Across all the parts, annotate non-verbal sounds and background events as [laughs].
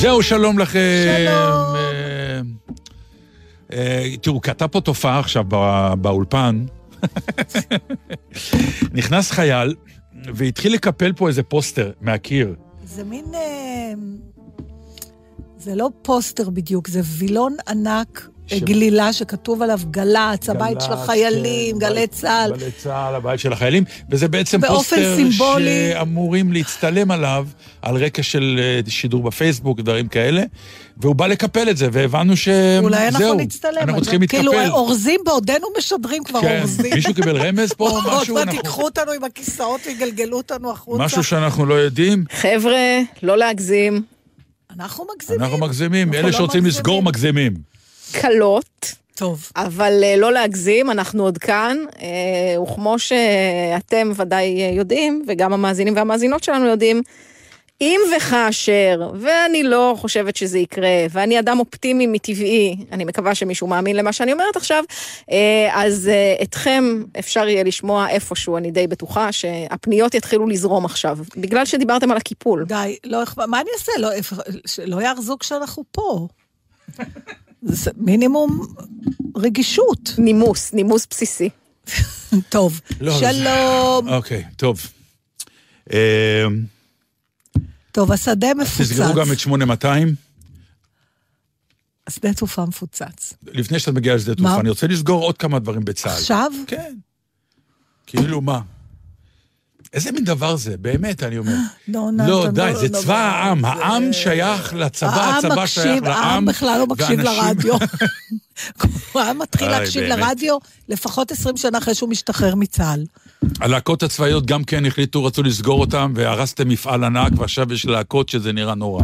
זהו, שלום לכם. שלום. אה, אה, תראו, קרתה פה תופעה עכשיו בא- באולפן. [laughs] נכנס חייל והתחיל לקפל פה איזה פוסטר מהקיר. זה מין... אה, זה לא פוסטר בדיוק, זה וילון ענק, ש-. גלילה שכתוב עליו גל"צ, הבית של גל"צ, החיילים, כן, גלי בית- צה"ל. גלי צה"ל, הבית של החיילים, וזה בעצם פוסטר סימבולי. שאמורים להצטלם עליו על רקע של אה, שידור בפייסבוק ודברים כאלה, והוא בא לקפל את זה, והבנו שזהו, אולי אנחנו נצטלם. אנחנו צריכים להתקפל. כאילו, אורזים בעודנו משדרים כבר כן, אורזים. מישהו קיבל רמז פה, [laughs] עוד משהו? מעט אנחנו- ייקחו אותנו עם הכיסאות ויגלגלו אותנו החוצה. משהו שאנחנו לא יודעים, חבר'ה, לא להגזים. אנחנו מגזימים. אנחנו מגזימים, אנחנו אלה לא שרוצים מגזימים. לסגור מגזימים. קלות, טוב. אבל אה, לא להגזים, אנחנו עוד כאן, אה, וכמו שאתם ודאי אה, יודעים, וגם המאזינים והמאזינות שלנו יודעים, אם וכאשר, ואני לא חושבת שזה יקרה, ואני אדם אופטימי מטבעי, אני מקווה שמישהו מאמין למה שאני אומרת עכשיו, אז אתכם אפשר יהיה לשמוע איפשהו, אני די בטוחה שהפניות יתחילו לזרום עכשיו, בגלל שדיברתם על הקיפול. די, לא מה אני אעשה? לא, שלא יארזו כשאנחנו פה. זה מינימום רגישות. נימוס, נימוס בסיסי. טוב, לא, שלום. אוקיי, טוב. אה, טוב, השדה מפוצץ. תסגרו גם את 8200. השדה תעופה מפוצץ. לפני שאת מגיעה לשדה תעופה? אני רוצה לסגור עוד כמה דברים בצה"ל. עכשיו? כן. כאילו מה? איזה מין דבר זה? באמת, אני אומר. [gasps] לא, לא, נתן, די, לא, זה לא, צבא לא, העם. העם שייך לצבא, הצבא שייך לעם. העם בכלל לא מקשיב לרדיו. [laughs] העם מתחיל איי, להקשיב. לרדיו לפחות 20 שנה אחרי שהוא משתחרר מצה"ל. הלהקות הצבאיות גם כן החליטו, רצו לסגור אותם, והרסתם מפעל ענק, ועכשיו יש להקות שזה נראה נורא.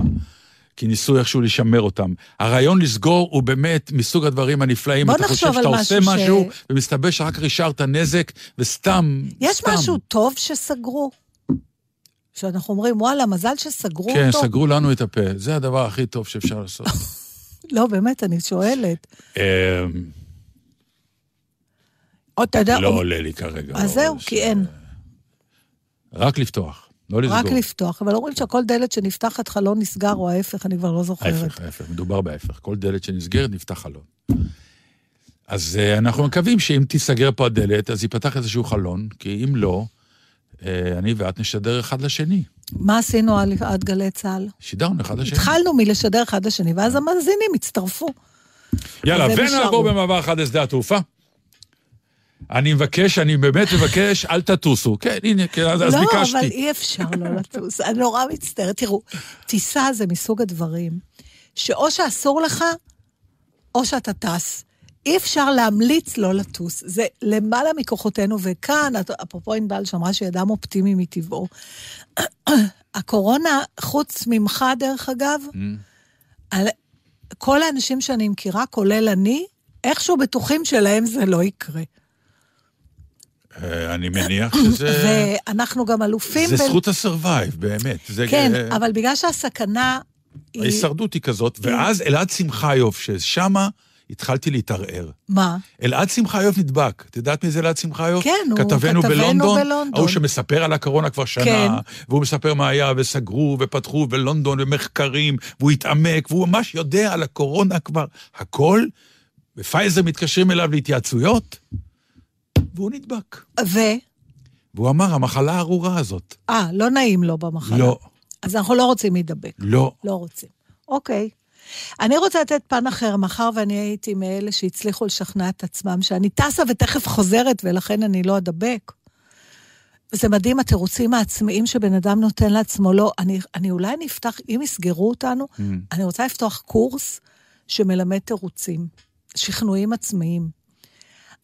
כי ניסו איכשהו לשמר אותם. הרעיון לסגור הוא באמת מסוג הדברים הנפלאים. בוא אתה חושב נחשוב שאתה על עושה משהו ש- משהו, ומסתבר שרק השארת נזק, וסתם, יש סתם. משהו טוב שסגרו? שאנחנו אומרים, וואלה, מזל שסגרו כן, אותו. סגרו לנו את הפה. זה הדבר הכי טוב שאפשר לעשות. [laughs] לא, באמת, אני שואלת. אמ, אתה יודע, לא עולה לי כרגע. אז זהו. כי אין. רק לפתוח, לא לסגור. רק לפתוח. אבל אומרים שכל דלת שנפתחת חלון נסגר, או ההפך, אני כבר לא זוכרת. ההפך, ההפך, מדובר בהפך. כל דלת שנסגרת, נפתח חלון. אז uh, אנחנו מקווים שאם תיסגר פה הדלת, אז ייפתח איזשהו חלון, כי אם לא, uh, אני ואת נשדר אחד לשני. מה עשינו על- עד גלי צה"ל? שידרנו אחד לשני. התחלנו מלשדר אחד לשני, ואז המאזינים הצטרפו. יאללה, ונעבור. במעבר אחד לשדה התעופה. אני מבקש, אני באמת מבקש, אל תטוסו. כן, הנה, כן, אז, אז לא, ביקשתי. אבל אי אפשר לא לטוס. אני נורא מצטערת. תראו, טיסה זה מסוג הדברים שאו שאסור לך, או שאתה טס. אי אפשר להמליץ לא לטוס. זה למעלה מכוחותינו, וכאן, אפרופו ענבל שאמרה שאדם אופטימי מטבעו, [clears throat] הקורונה, חוץ ממך, דרך אגב, Mm. על כל האנשים שאני מכירה, כולל אני, איכשהו בטוחים שלהם זה לא יקרה. אה, אני מניח שזה... [coughs] ואנחנו גם אלופים... זה ב- זכות ה survive, באמת. זה, כן, אה, אבל בגלל שהסכנה היא... ההישרדות היא כזאת, ואז אלעד שמחיוף, ששמה התחלתי להתערער. מה? אלעד שמחיוף נדבק. את יודעת מי זה אלעד שמחיוף? כן, הוא כתבנו כתבנו בלונדון. בלונדון. ההוא שמספר על הקורונה כבר שנה, כן. והוא מספר מה היה, וסגרו, ופתחו, ולונדון, ומחקרים, והוא התעמק, והוא ממש יודע על הקורונה כבר הכל, ופייזר מתקשרים אליו להתייעצויות, והוא נדבק. ו... והוא אמר, המחלה הארורה הזאת. אה, לא נעים לו במחלה. לא. אז אנחנו לא רוצים להידבק. לא. לא רוצים. אוקיי. אני רוצה לתת פן אחר, מאחר ואני הייתי מאלה שהצליחו לשכנע את עצמם שאני טסה ותכף חוזרת ולכן אני לא אדבק. זה מדהים, התירוצים העצמיים שבן אדם נותן לעצמו. לא, אני, אני אולי נפתח, אם יסגרו אותנו, Mm. אני רוצה לפתוח קורס שמלמד תירוצים, שכנועים עצמאיים.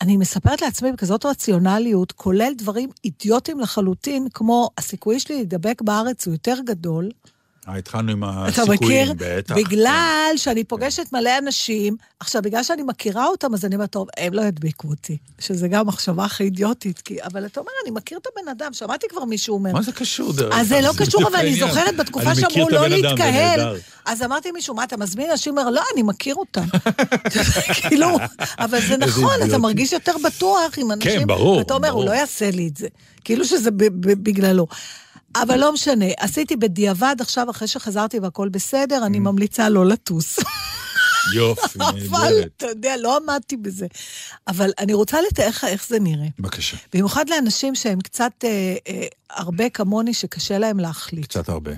אני מספרת לעצמי בכזאת רציונליות, כולל דברים אידיוטיים לחלוטין, כמו הסיכוי שלי להידבק בארץ הוא יותר גדול. אה, התחלנו עם אתה מכיר? הסיכויים, בטח. בגלל שאני פוגשת מלא אנשים, עכשיו, בגלל שאני מכירה אותם, אז אני אומרת, טוב, הם לא ידביקו אותי. שזה גם מחשבה הכי אידיוטית, כי... אבל אתה אומר, אני מכיר את הבן אדם, שמעתי כבר מישהו אומר. מה זה קשור דרך אז זה לא קשור, אבל אני. זוכרת בתקופה שאמרו לא להתקהל. אז אמרתי למישהו, מה, אתה מזמין אנשים? אומר, לא, אני מכיר אותם. [laughs] כאילו, אבל זה נכון, אתה. מרגיש יותר בטוח עם אנשים. כן, ברור, ואתה אומר, הוא. לא יעשה לי את זה. כאילו שזה בגללו. אבל לא משנה, עשיתי בדיעבד, עכשיו, אחרי שחזרתי והכל בסדר, אני ממליצה לא לטוס. יופי, [laughs] אבל, נהדרת. אתה יודע, לא עמדתי בזה. אבל אני רוצה לתאר לך איך זה נראה. בבקשה, במיוחד לאנשים שהם קצת אה, אה, הרבה כמוני, שקשה להם להחליט. קצת הרבה.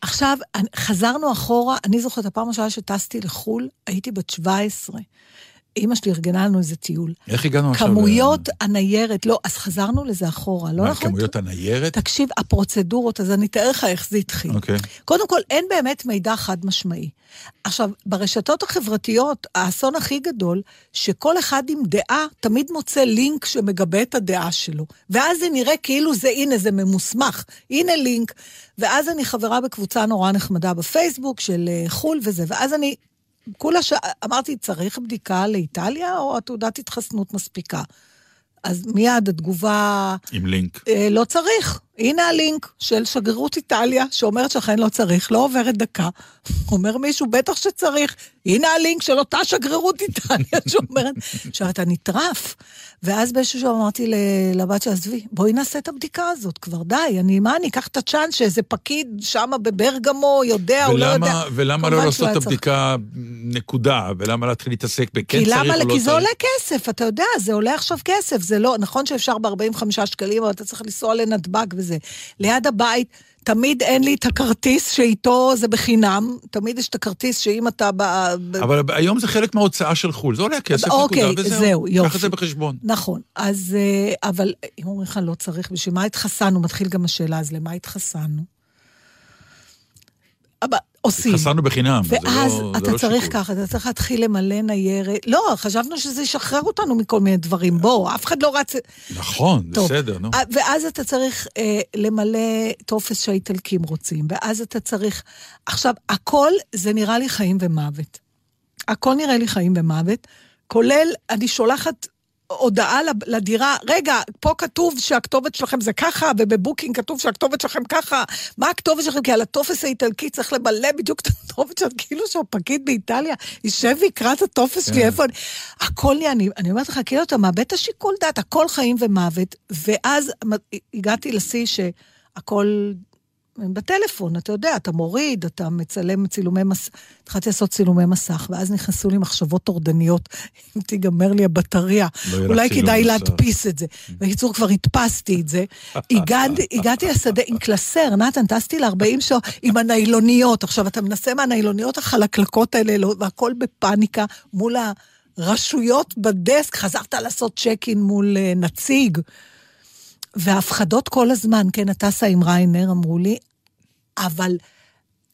עכשיו, חזרנו אחורה, אני זוכרת, הפעם הראשונה שטסתי לחו"ל, הייתי בת 17. אימא שלי ארגנה לנו איזה טיול. איך הגענו עכשיו? כמויות הניירת, לא, אז חזרנו לזה אחורה, לא מה, נכון? כמויות הניירת? תקשיב, הפרוצדורות, אז אני אתאר לך איך זה התחיל. אוקיי. קודם כל, אין באמת מידע חד משמעי. עכשיו, ברשתות החברתיות, האסון הכי גדול, שכל אחד עם דעה תמיד מוצא לינק שמגבה את הדעה שלו. ואז זה נראה כאילו זה, הנה, זה ממוסמך. הנה לינק. ואז אני חברה בקבוצה נורא נחמדה בפייסבוק של אה, חו"ל וזה, ואז אני, כולה ש... אמרתי, צריך בדיקה לאיטליה, או התעודת התחסנות מספיקה? אז מיד התגובה... עם לינק. אה, לא צריך. הנה הלינק של שגרירות איטליה, שאומרת שאכן לא צריך, לא עוברת דקה. [laughs] אומר מישהו, בטח שצריך. הנה הלינק של אותה שגרירות איטליה [laughs] שאומרת... עכשיו, אתה נטרף. ואז באיזשהו שלב אמרתי לבת שלי, עזבי, בואי נעשה את הבדיקה הזאת כבר, די. אני, מה, אני אקח את הצ'אנס שאיזה פקיד שם בברגמו יודע או לא יודע. ולמה, לא לעשות את צריך. הבדיקה נקודה, ולמה להתחיל להתעסק בכן צריך או? לא כי זה צריך? עולה כסף, אתה יודע, זה עולה עכשיו כסף. זה לא, נכון שאפשר ב-45 שקלים, אבל אתה צריך לנסוע לנתב"ג וזה. ליד הבית, תמיד אין לי את הכרטיס שאיתו זה בחינם. תמיד יש את הכרטיס שאם אתה ב... אבל היום זה חלק מההוצאה של חו"ל, זה עולה כסף, אוקיי, נקודה, וזהו. זהו, יופי. קח את זה בחשבון. נכון, אז... אה, אבל אם אומרים לך לא צריך, בשביל מה התחסנו? מתחיל גם השאלה, אז למה התחסנו? עושים. התחסנו בחינם, זה לא ואז זה אתה לא צריך שיקול. ככה, אתה צריך להתחיל למלא ניירת. לא, חשבנו שזה ישחרר אותנו מכל מיני דברים. בוא, אף אחד לא רץ... נכון, טוב. בסדר, נו. ואז אתה צריך אה, למלא טופס שהאיטלקים רוצים, ואז אתה צריך... עכשיו, הכל זה נראה לי חיים ומוות. הכל נראה לי חיים ומוות, כולל, אני שולחת הודעה לדירה, רגע, פה כתוב שהכתובת שלכם זה ככה, ובבוקינג כתוב שהכתובת שלכם ככה, מה הכתובת שלכם? כי על הטופס האיטלקי צריך למלא בדיוק את הכתובת שלכם, כאילו שהפקיד באיטליה יישב ויקרא את הטופס שלי, כן. איפה אני... הכל נהיה, אני, אני אומרת לך, כאילו אתה מאבד את השיקול דעת, הכל חיים ומוות, ואז הגעתי לשיא שהכל בטלפון, אתה יודע, אתה מוריד, אתה מצלם צילומי מסך, התחלתי לעשות צילומי מסך, ואז נכנסו לי מחשבות טורדניות, אם תיגמר לי הבטריה, לא אולי כדאי מסך. להדפיס את זה. בקיצור, כבר הדפסתי את זה. הגעתי, הגעתי לשדה עם קלסר, נתן, טסתי ל-40 שעות עם הניילוניות. עכשיו, אתה מנסה מהניילוניות החלקלקות האלה, לא- והכל בפאניקה מול הרשויות בדסק, חזרת לעשות צ'ק אין מול אה, נציג. וההפחדות כל הזמן, כן, את טסה עם ריינר, אמרו לי, אבל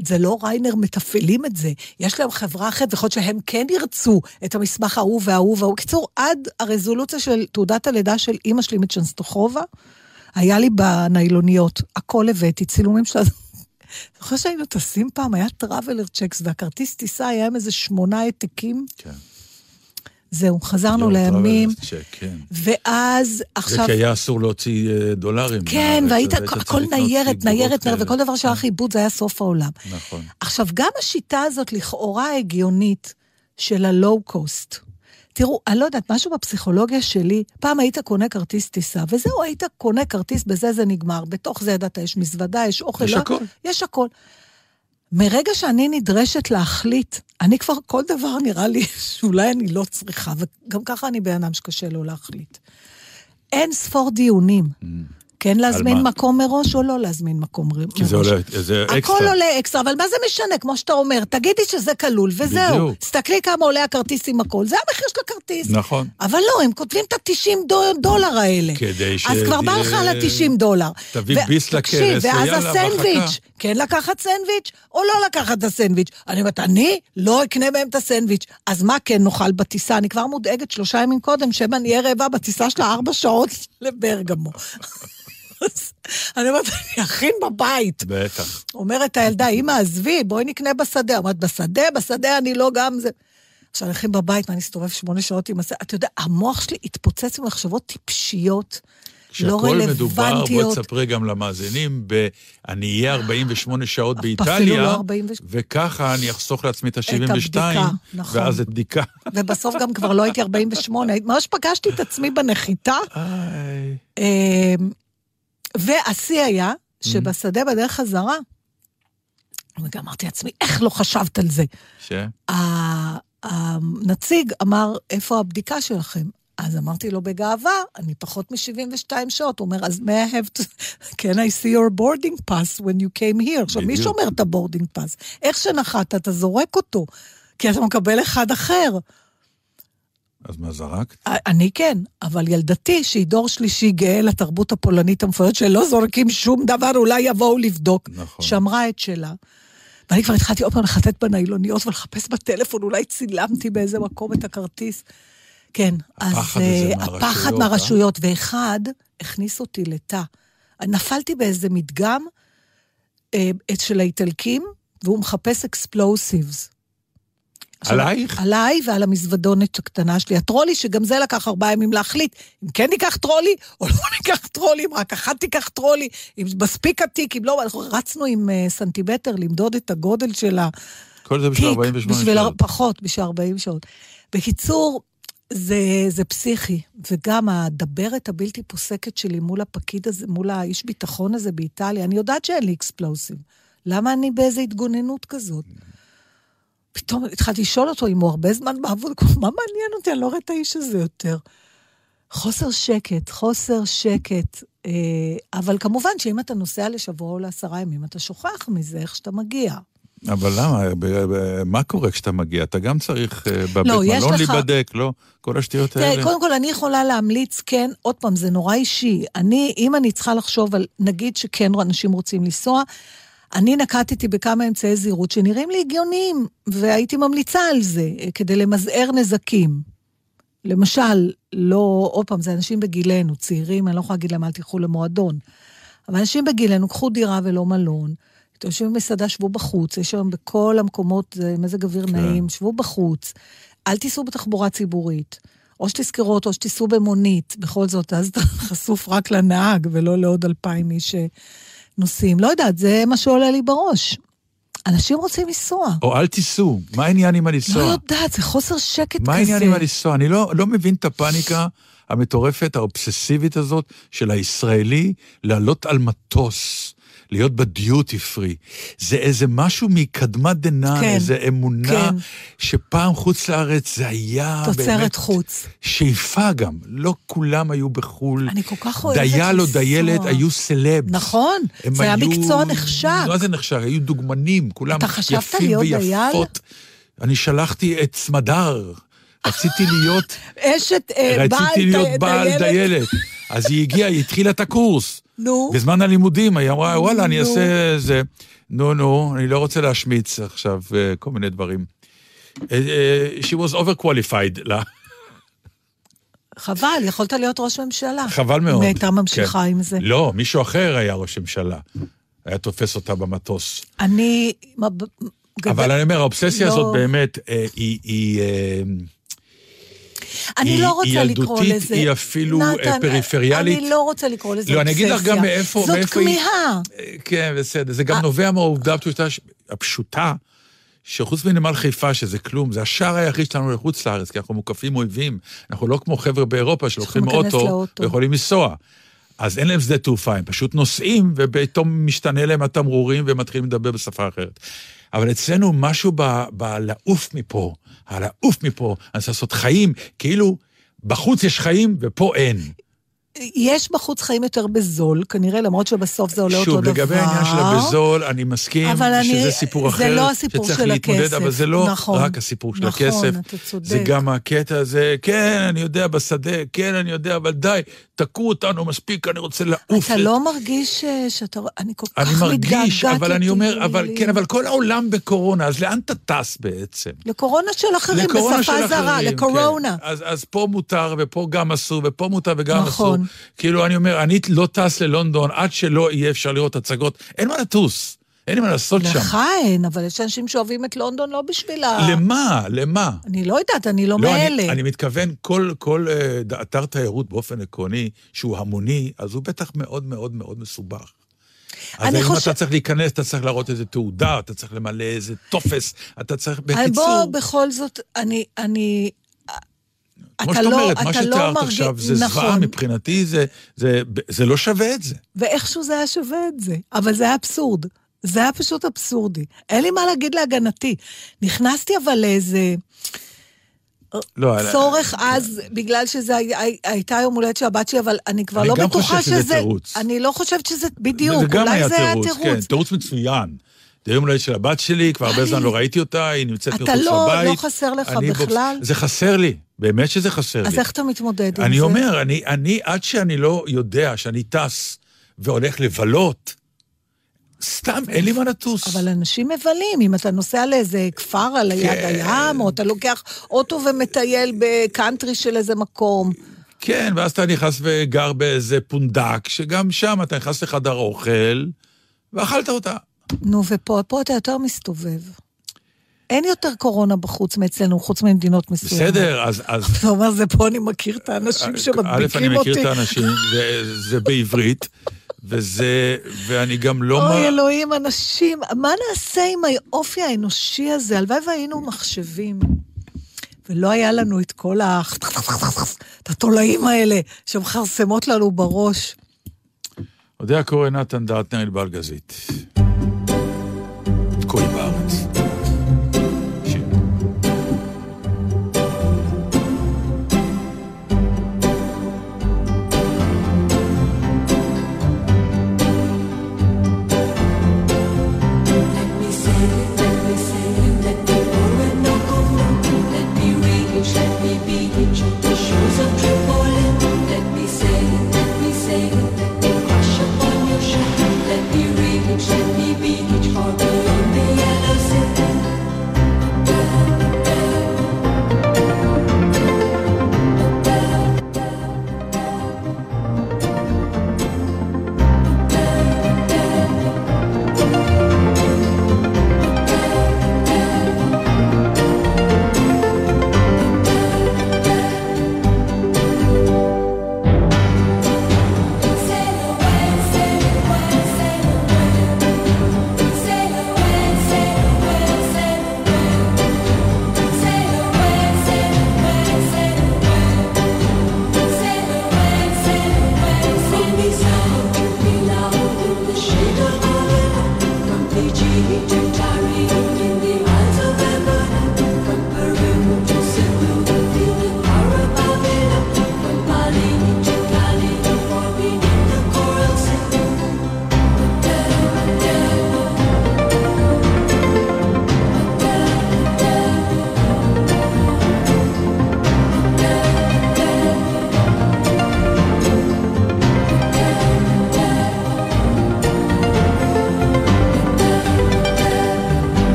זה לא ריינר מתפעלים את זה. יש להם חברה אחרת, ויכול להיות שהם כן ירצו את המסמך ההוא וההוא וההוא. קיצור, עד הרזולוציה של תעודת הלידה של אימא שלי מצ'נסטוחובה, היה לי בניילוניות, הכל הבאתי, צילומים שלה. חושבת [laughs] שהיינו טסים פעם, היה traveler checks, והכרטיס טיסה היה עם איזה שמונה העתקים. כן. זהו, חזרנו לא, לימים, travel check, כן. ואז זה עכשיו... כי היה אסור להוציא אה, דולרים. כן, והיית, הכל ניירת, ניירת, ניירת. וכל דבר שהלך לאיבוד זה היה סוף העולם. נכון. עכשיו, גם השיטה הזאת לכאורה הגיונית של הלואו-קוסט, תראו, אני לא יודעת, משהו בפסיכולוגיה שלי, פעם היית קונה כרטיס טיסה, וזהו, היית קונה כרטיס, בזה זה נגמר. בתוך זה ידעת, יש מזוודה, יש אוכל. יש לא- הכל. יש הכל. מרגע שאני נדרשת להחליט, אני כבר, כל דבר נראה לי [laughs] שאולי אני לא צריכה, וגם ככה אני בן אדם שקשה לו להחליט. אין ספור דיונים. Mm. כן להזמין? מקום מראש או לא להזמין מקום מראש? כי זה עולה, זה אקסטרה. הכל עולה אקסטרה, אבל מה זה משנה? כמו שאתה אומר, תגידי שזה כלול, וזהו. בדיוק. תסתכלי כמה עולה הכרטיס עם הכל, זה המחיר של הכרטיס. נכון. אבל לא, הם כותבים את ה-90 דולר האלה. כדי ש- אז כבר בא לך על ה-90 דולר. תביא ו- ביס לכרס, ואז הסנדוויץ'. כן לקחת סנדוויץ' או לא לקחת את הסנדוויץ'. אני אומרת, אני לא אקנה מהם את הסנדוויץ'. אז מה כן נאכל בטיסה? אני כבר מודאגת שלושה ימים קודם, שמא נהיה רעבה בטיסה שלה ארבע שעות לברגמו. אני אומרת, אני אכין בבית. בטח. אומרת הילדה, אמא, עזבי, בואי נקנה בשדה. אומרת, בשדה, בשדה אני לא גם זה. עכשיו, הולכים בבית, מה, אני אסתובב שמונה שעות עם הסדר? אתה יודע, המוח שלי התפוצץ במחשבות טיפשיות, לא כשהכל מדובר, בוא רלוונטיות. תספרי גם למאזינים, ב- אני אהיה 48 שעות אפילו באיטליה, לא 40 וככה אני אחסוך לעצמי את ה-72, הבדיקה, נכון. ואז את בדיקה. ובסוף גם כבר לא הייתי 48, ממש פגשתי את עצמי בנחיתה. והשיא היה שבשדה בדרך חזרה, וגם אמרתי לעצמי, איך לא חשבת על זה? ש? הנציג אמר, איפה הבדיקה שלכם? אז אמרתי לו בגאווה, אני פחות מ-72 שעות. הוא אומר, אז may I have to... can I see your boarding pass when you came here? עכשיו, מי. שומר את ה boarding pass? איך שנחת, אתה זורק אותו, כי אתה מקבל אחד אחר. אז מה זרקת? אני כן, אבל ילדתי, שהיא דור שלישי גאה לתרבות הפולנית המפוארת, שלא זורקים שום דבר, אולי יבואו לבדוק. נכון. שמרה את שלה. ואני כבר התחלתי עוד פעם לחטט בניילוניות ולחפש בטלפון, אולי צילמתי באיזה מקום את הכרטיס. כן, אז הפחד הזה אה, מהרשויות, הפחד אה? מהרשויות, ואחד הכניס אותי לתא. נפלתי באיזה מדגם אה, של האיטלקים, והוא מחפש אקספלוסיבס. עלייך? עליי ועל המזוודונת הקטנה שלי. הטרולי, שגם זה לקח ארבעה ימים להחליט, אם כן ניקח טרולי או לא [laughs] ניקח טרולי, אם רק אחת תיקח טרולי, אם מספיק התיק, אם לא, אנחנו רצנו עם uh, סנטימטר למדוד את הגודל של התיק. כל זה בשביל 48 בשביל שעות. פחות, בשביל 40 שעות. בקיצור, זה, זה פסיכי, וגם הדברת הבלתי פוסקת שלי מול הפקיד הזה, מול האיש ביטחון הזה באיטליה, אני יודעת שאין לי אקספלוסיב. למה אני באיזו התגוננות כזאת? פתאום התחלתי לשאול אותו אם הוא הרבה זמן בעבוד, מה מעניין אותי? אני לא רואה את האיש הזה יותר. חוסר שקט, חוסר שקט. אה, אבל כמובן שאם אתה נוסע לשבוע או לעשרה ימים, אתה שוכח מזה, איך שאתה מגיע. אבל למה? מה קורה כשאתה מגיע? אתה גם צריך אה, בבית לא, מלון לך- להיבדק, לא? כל השטויות תראה, האלה. קודם כל, אני יכולה להמליץ, כן, עוד פעם, זה נורא אישי. אני, אם אני צריכה לחשוב על, נגיד שכן אנשים רוצים לנסוע, אני נקטתי בכמה אמצעי זהירות שנראים לי הגיוניים, והייתי ממליצה על זה, אה, כדי למזער נזקים. למשל, לא, עוד פעם, זה אנשים בגילנו, צעירים, אני לא יכולה להגיד להם, אל תלכו למועדון. אבל אנשים בגילנו, קחו דירה ולא מלון. יושבים במסעדה, שבו בחוץ, יש היום בכל המקומות, זה מזג אוויר כן. נעים, שבו בחוץ. אל תיסעו בתחבורה ציבורית. או שתזכרו אותו, או שתיסעו במונית. בכל זאת, אז אתה [laughs] חשוף רק לנהג, ולא לעוד אלפיים איש שנוסעים. לא יודעת, זה מה שעולה לי בראש. אנשים רוצים לנסוע. או אל תיסעו, מה העניין עם לא הלנסוע? יודעת, זה חוסר שקט כזה. מה העניין עם הלנסוע? אני לא, לא מבין את הפאניקה המטורפת, האובססיבית הזאת של הישראלי לעלות על מטוס, להיות בדיוטי פרי. זה איזה משהו מקדמת דנא, כן, איזה אמונה, כן. שפעם חוץ לארץ זה היה תוצרת באמת חוץ. שאיפה גם. לא כולם היו בחו"ל. אני כל כך אוהבת דייל או לנסוע. דיילת היו סלבס. נכון, זה היה היו- מקצוע נחשק. מה זה נחשק? היו דוגמנים, כולם יפים להיות דייל? ויפות. אני שלחתי את סמדר, רציתי להיות, [laughs] אשת אה, בעל רציתי להיות בעל דיילת. אז היא הגיעה, היא התחילה את הקורס. נו. בזמן הלימודים, היא אמרה, וואלה, אני. אעשה זה. נו, נו, אני לא רוצה להשמיץ עכשיו אה, כל מיני דברים. אה, אה, She was overqualified לה. חבל, יכולת להיות ראש ממשלה. חבל מאוד. אם הייתה ממשיכה כן. עם זה. לא, מישהו אחר היה ראש ממשלה. היה תופס אותה במטוס. אני... אבל אני אומר, האובססיה לא. הזאת באמת, אה, היא... היא אני היא- לא רוצה היא לקרוא לזה... היא אפילו, אה, נתן, פריפריאלית. אני לא רוצה לקרוא לזה לא, אני אגיד לך אובססיה. גם מאיפה- זאת מאיפה היא- כמיהה. אה, כן, בסדר. זה גם אה. נובע מהעובדה הפשוטה, הפשוטה, שחוץ מנמל חיפה, שזה כלום, זה השער היחיד שלנו לחוץ לארץ, כי אנחנו מוקפים אויבים. אנחנו לא כמו חבר'ה באירופה שלוקחים אוטו. ויכולים לנסוע. אז אין להם שדה תעופה, הם פשוט נוסעים, ופתאום משתנה להם התמרורים והם מתחילים לדבר בשפה אחרת. אבל אצלנו משהו בלעוף מפה, הלעוף מפה, אני רוצה לעשות חיים, כאילו בחוץ יש חיים ופה אין. יש בחוץ חיים יותר בזול, כנראה, למרות שבסוף זה עולה אותו דבר. שוב, לגבי העניין של הבזול, אני מסכים אבל אני- שזה סיפור זה אחר, לא הסיפור שצריך של להתמודד, הכסף. אבל זה לא נכון. רק הסיפור של נכון, הכסף. אתה צודק. זה גם הקטע הזה, כן, אני יודע, בשדה, כן, אני יודע, אבל די, תקעו אותנו מספיק, אני רוצה לעוף. אתה לא מרגיש שאתה... אני כל כך אני מתגעגעת מרגיש, אבל אני אומר, אבל. כן, אבל כל העולם בקורונה, אז לאן אתה טס בעצם? לקורונה של אחרים, לקורונה בשפה של זרה, אחרים, לקורונה. כן. אז, אז פה מותר, ופה גם אסור, ופה מותר וגם נכון. אסור. כאילו, אני אומר, אני לא טס ללונדון עד שלא יהיה אפשר לראות הצגות. אין מה לטוס, אין לי מה לעשות שם. לך אין, אבל יש אנשים שאוהבים את לונדון לא בשביל ה... למה? למה? אני לא יודעת, אני לא לא, מאלה. אני, אני מתכוון, כל, כל uh, אתר תיירות באופן עקרוני, שהוא המוני, אז הוא בטח מאוד מאוד מאוד מסובך. אז אם חושב- אתה צריך להיכנס, אתה צריך להראות איזה תעודה, אתה צריך למלא איזה טופס, אתה צריך, בקיצור... בוא, בכל זאת, אני... אני... כמו שאת לא- אומרת, מה לא שתיארת מרגיש- עכשיו זה זוועה נכון. מבחינתי, זה, זה, זה לא שווה את זה. ואיכשהו זה היה שווה את זה, אבל זה היה אבסורד. זה היה פשוט אבסורדי. אין לי מה להגיד להגנתי. נכנסתי אבל לאיזה לא, צורך אז, בגלל שזה היה- הייתה יום הולדת של הבת שלי, אבל אני כבר אני לא גם בטוחה חושב שזה שזה... תירוץ. אני לא חושבת שזה בדיוק, זה גם אולי היה זה היה תירוץ, כן, תירוץ. תירוץ מצוין. זה יום הולדת של הבת שלי, כבר הרבה זמן לא ראיתי אותה, היא נמצאת אתה מחוץ לא- לבית. לא חסר לך בכלל? זה חסר לי, באמת שזה חסר לי. אז איך אתה מתמודד עם אני זה? אומר, אני, אני, עד שאני לא יודע שאני טס והולך לבלות, סתם, אין לי מה לטוס. אבל אנשים מבלים, אם אתה נוסע לאיזה כפר על יד כן. הים, או אתה לוקח אוטו ומטייל בקאנטרי של איזה מקום. כן, ואז אתה נכנס וגר באיזה פונדק, שגם שם אתה נכנס לחדר אוכל, ואכלת אותה. נו, ופה, פה אתה יותר מסתובב. אין יותר קורונה בחוץ מאצלנו, חוץ ממדינות מסוימות. בסדר, אז... אז אתה אומר, זה פה אני מכיר את האנשים א', אני שמדביקים אותי. מכיר את האנשים, זה, בעברית, וזה... ואני גם לא... אוי, מה- אלוהים, אנשים, מה נעשה עם האופי האנושי הזה? הלוואי והיינו מחשבים. ולא היה לנו את כל ה... את התולעים האלה שמכרסמות לנו בראש. יודע קורא נתן דטנר אלבל גזית.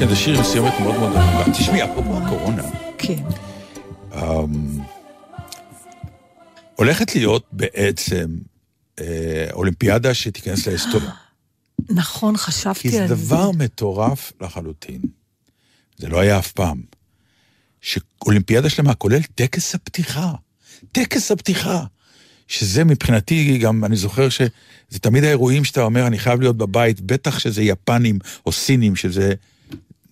כן, זה שיר סיומת מאוד מאוד ארוכה. תשמעי, אפרופו הקורונה, כן. אמ, הולכת להיות בעצם אה, אולימפיאדה שתיכנס להיסטוריה. [gasps] נכון, חשבתי כי זה על זה. דבר מטורף לחלוטין. זה לא היה אף פעם. שאולימפיאדה שלמה כולל טקס הפתיחה. טקס הפתיחה. שזה מבחינתי גם, אני זוכר שזה תמיד האירועים שאתה אומר, אני חייב להיות בבית, בטח שזה יפנים או סינים, שזה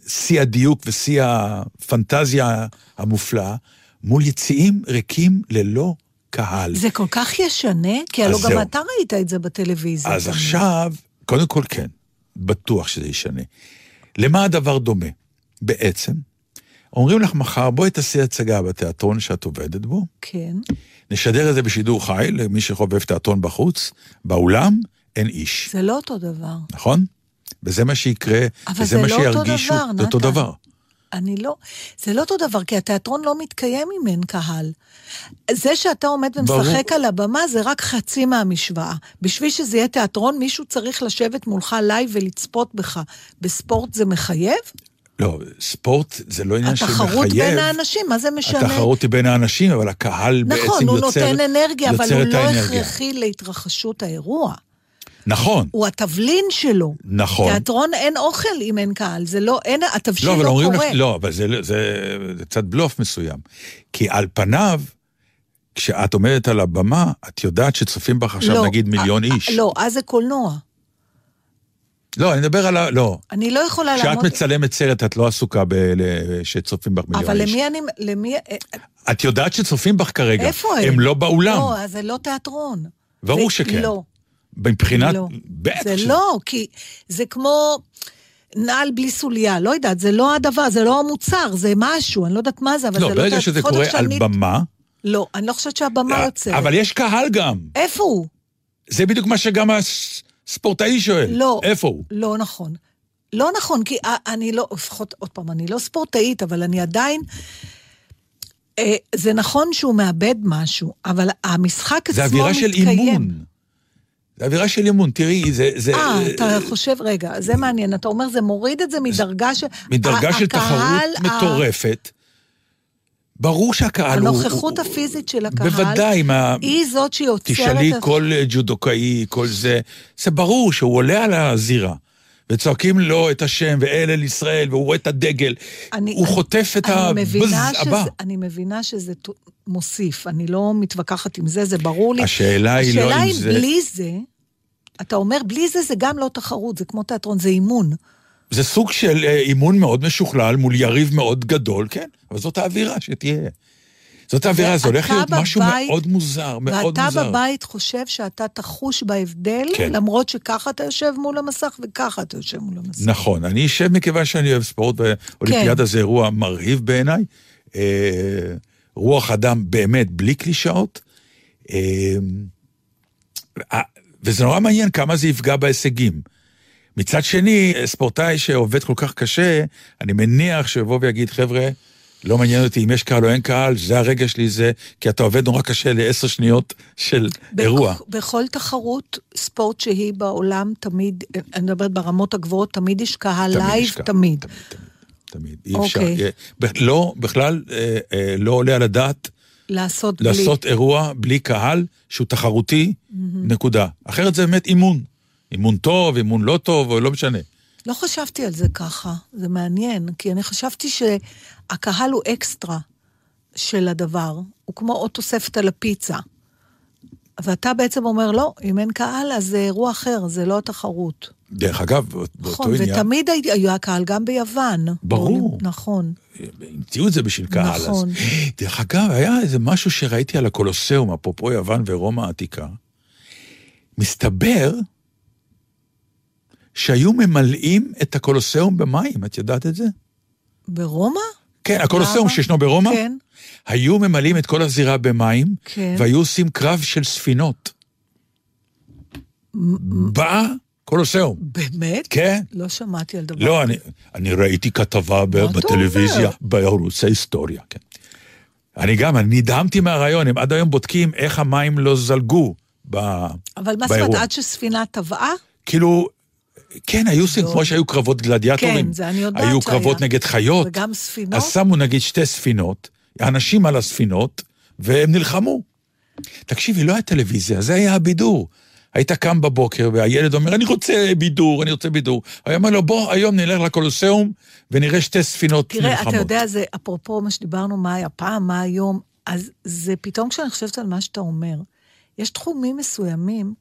שיא הדיוק ושיא הפנטזיה המופלאה, מול יציאים ריקים ללא קהל. זה כל כך ישנה, כי הלוא גם זהו. אתה ראית את זה בטלוויזיה. אז. עכשיו, קודם כל כן, בטוח שזה ישנה. למה הדבר דומה? בעצם, אומרים לך מחר, בואי תעשי הצגה בתיאטרון שאת עובדת בו, כן. נשדר את זה בשידור חי למי שחובב תיאטרון בחוץ, באולם אין איש, זה לא אותו דבר. נכון? וזה מה שיקרה, אבל וזה זה מה לא אותו שירגישו, דבר, זה אותו נתן. דבר. אני לא... זה לא אותו דבר, כי התיאטרון לא מתקיים אם אין קהל. זה שאתה עומד ומשחק ברור. על הבמה זה רק חצי מהמשוואה. בשביל שזה יהיה תיאטרון, מישהו צריך לשבת מולך לייב ולצפות בך. בספורט זה מחייב? לא, ספורט זה לא עניין שמחייב. התחרות בין האנשים, מה זה משנה? התחרות היא בין האנשים, אבל הקהל בעצם יוצר... נכון, הוא נותן אנרגיה, אבל יוצר הוא את לא האנרגיה. הכרחי להתרחשות האירוע. נכון, הוא התבלין שלו. נכון. תיאטרון אין אוכל אם אין קהל, זה לא, אין, התבשיל לא, לא, אבל אומרים לך, קורה. לא, אבל זה, זה, זה קצת בלוף מסוים. כי על פניו, כשאת עומדת על הבמה, את יודעת שצופים בך עכשיו לא, נגיד מיליון אה, איש. לא, אז זה קולנוע. לא, אני מדבר על ה... לא. אני לא יכולה כשאת לעמוד... מצלמת סרט, את לא עסוקה ב... שצופים בך מיליון אבל איש. למי אני... למי... אה, את יודעת שצופים בך כרגע. איפה הם? הם לא באולם. לא, אז זה לא תיאטרון. ברור זה- שכן. לא. מבחינת... לא. בטח זה לא, כי זה כמו נעל בלי סוליה, לא יודעת, זה לא הדבר, זה לא המוצר, זה משהו, אני לא יודעת מה זה, אבל לא, זה לא... ברגע תיאט- שזה קורה איך על שאני- במה... לא, אני לא חושבת שהבמה יוצרת. אבל יש קהל גם. איפה הוא? זה בדיוק מה שגם הספורטאי שואל. לא. איפה הוא? לא נכון. לא נכון, כי א- אני לא, לפחות, עוד פעם, אני לא ספורטאית, אבל אני עדיין... אה, זה נכון שהוא מאבד משהו, אבל המשחק עצמו זה מתקיים. אווירה של אימון. זה אווירה של אימון, תראי, זה... זה אה, אתה חושב, רגע, זה מעניין, אתה אומר, זה מוריד את זה מדרגה של... מדרגה של תחרות ה- מטורפת. ברור שהקהל הוא... הנוכחות הוא- הפיזית של הקהל, בוודאי, מה... היא זאת שיוצרת... תשאלי את- כל ג'ודוקאי, כל זה, זה ברור שהוא עולה על הזירה. וצועקים לו את השם, ואל אל ישראל, והוא רואה את הדגל. אני- הוא אני- חוטף את הבז הבא. אני מבינה שזה מוסיף, אני לא מתווכחת עם זה, זה ברור לי. השאלה היא לא השאלה אם אם זה- בלי זה, אתה אומר, בלי זה זה גם לא תחרות, זה כמו תיאטרון, זה אימון. זה סוג של אה, אימון מאוד משוכלל מול יריב מאוד גדול, כן, אבל זאת האווירה שתהיה. זאת האווירה, זה הולך ואתה להיות משהו בבית- מאוד מוזר, מאוד ואתה מוזר. בבית חושב שאתה תחוש בהבדל, כן. למרות שככה אתה יושב מול המסך וככה אתה יושב מול המסך. נכון, אני אשב מכיוון שאני אוהב ספורט, ואולימפיאדה כן. זה אירוע מרהיב בעיניי. אה, רוח אדם באמת בלי קלישאות. אה, אה, וזה נורא מעניין כמה זה יפגע בהישגים. מצד שני, ספורטאי שעובד כל כך קשה, אני מניח שיבוא ויגיד, חבר'ה, לא מעניין אותי אם יש קהל או אין קהל, זה הרגע שלי, זה, כי אתה עובד נורא קשה לעשר שניות של בכ- אירוע. בכל תחרות ספורט שהיא בעולם, תמיד, אני מדברת ברמות הגבוהות, תמיד יש קהל תמיד לייב, יש קהל, תמיד. תמיד, תמיד. תמיד, אי אפשר. אוקיי. אה, לא, בכלל, אה, אה, לא עולה על הדעת לעשות בלי. לעשות אירוע בלי קהל שהוא תחרותי, נקודה. אחרת זה באמת אימון. אימון טוב, אימון לא טוב, לא משנה. לא חשבתי על זה ככה, זה מעניין, כי אני חשבתי שהקהל הוא אקסטרה של הדבר, הוא כמו עוד תוספת על הפיצה. ואתה בעצם אומר, לא, אם אין קהל, אז זה אירוע אחר, זה לא התחרות. דרך אגב, באות- באותו נכון, עניין, ותמיד הי- היה קהל, גם ביוון. ברור. נכון. המציאו את זה בשביל קהל. נכון. אז... דרך אגב, היה איזה משהו שראיתי על הקולוסיאום, אפרופו יוון ורומא העתיקה. מסתבר שהיו ממלאים את הקולוסיאום במים, את יודעת את זה? ברומא? כן, הקולוסיאום? שישנו ברומא, כן. היו ממלאים את כל הזירה במים, כן. והיו עושים קרב של ספינות. בקולוסיאום. באמת? כן. לא שמעתי על דבר לא, אני, אני ראיתי כתבה בטלוויזיה, אומר? בערוצי היסטוריה, כן. אני גם, אני נדהמתי מהרעיון, הם עד היום בודקים איך המים לא זלגו ב, אבל מה זאת באירוע. אומרת, עד שספינה טבעה? כאילו, כן, היו עושים כמו שהיו קרבות גלדיאטורים. כן, זה אני יודעת היו שהיה. קרבות נגד חיות. וגם ספינות. אז שמו נגיד שתי ספינות, אנשים על הספינות, והם נלחמו. תקשיבי, לא היה טלוויזיה, זה היה הבידור. היית קם בבוקר והילד אומר, אני רוצה בידור, אני רוצה בידור. היה אומר לו, בוא, היום נלך לקולוסיאום ונראה שתי ספינות תראה, נלחמות. אתה יודע, זה אפרופו מה שדיברנו, מה היה פעם, מה היום, אז זה פתאום כשאני חושבת על מה שאתה אומר, יש תחומים מסוימים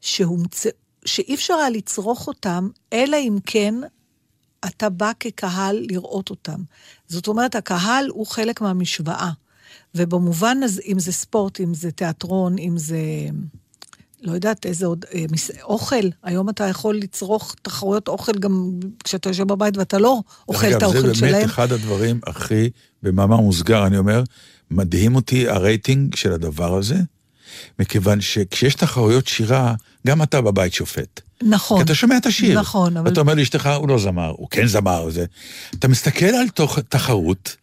שהומצא, שאי אפשר היה לצרוך אותם, אלא אם כן אתה בא כקהל לראות אותם. זאת אומרת, הקהל הוא חלק מהמשוואה. ובמובן הזה, אם זה ספורט, אם זה תיאטרון, אם זה... לא יודעת איזה עוד, אה, אוכל, היום אתה יכול לצרוך תחרויות אוכל גם כשאתה יושב בבית ואתה לא אוכל את האוכל אגב, זה שלהם. באמת אחד הדברים הכי, במאמר מוסגר, אני אומר, מדהים אותי הרייטינג של הדבר הזה, מכיוון שכשיש תחרויות שירה, גם אתה בבית שופט. נכון. כי אתה שומע את השיר. נכון, אבל- ואתה אומר לאשתך, הוא לא זמר, הוא כן זמר. זה. אתה מסתכל על תוך תחרות,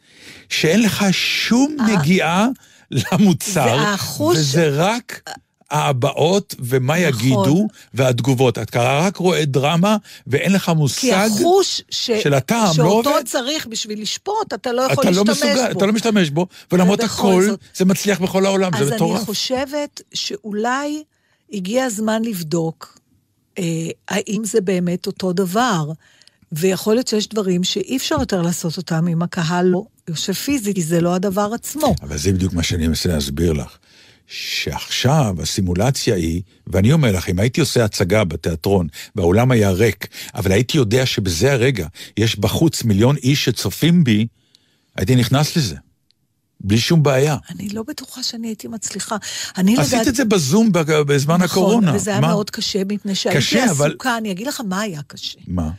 שאין לך שום נגיעה למוצר, והחוש- וזה רק... ההבעות ומה נכון. יגידו והתגובות. אתה רק רואה דרמה ואין לך כי מושג. החוש ש... של הטעם לא שאותו עובד. צריך בשביל לשפוט, אתה לא יכול אתה לא להשתמש מסוגל, בו. אתה לא משתמש בו, ולמרות הכל, זאת- זה מצליח בכל העולם, אז זה אני מטורף. חושבת שאולי הגיע הזמן לבדוק אה, האם זה באמת אותו דבר. ויכול להיות שיש דברים שאי אפשר יותר לעשות אותם אם הקהל לא יושב פיזית, כי זה לא הדבר עצמו. אבל זה בדיוק מה שאני מנסה להסביר לך. שעכשיו הסימולציה היא, ואני אומר לך, אם הייתי עושה הצגה בתיאטרון, והאולם היה ריק, אבל הייתי יודע שבזה הרגע יש בחוץ מיליון איש שצופים בי, הייתי נכנס לזה. בלי שום בעיה. אני לא בטוחה שאני הייתי מצליחה. אני לדעת... עשית את זה בזום בזמן הקורונה. נכון, וזה היה מה? מאוד קשה, מפני שהייתי קשה, אבל- עסוקה, אני אגיד לך מה היה קשה. מה?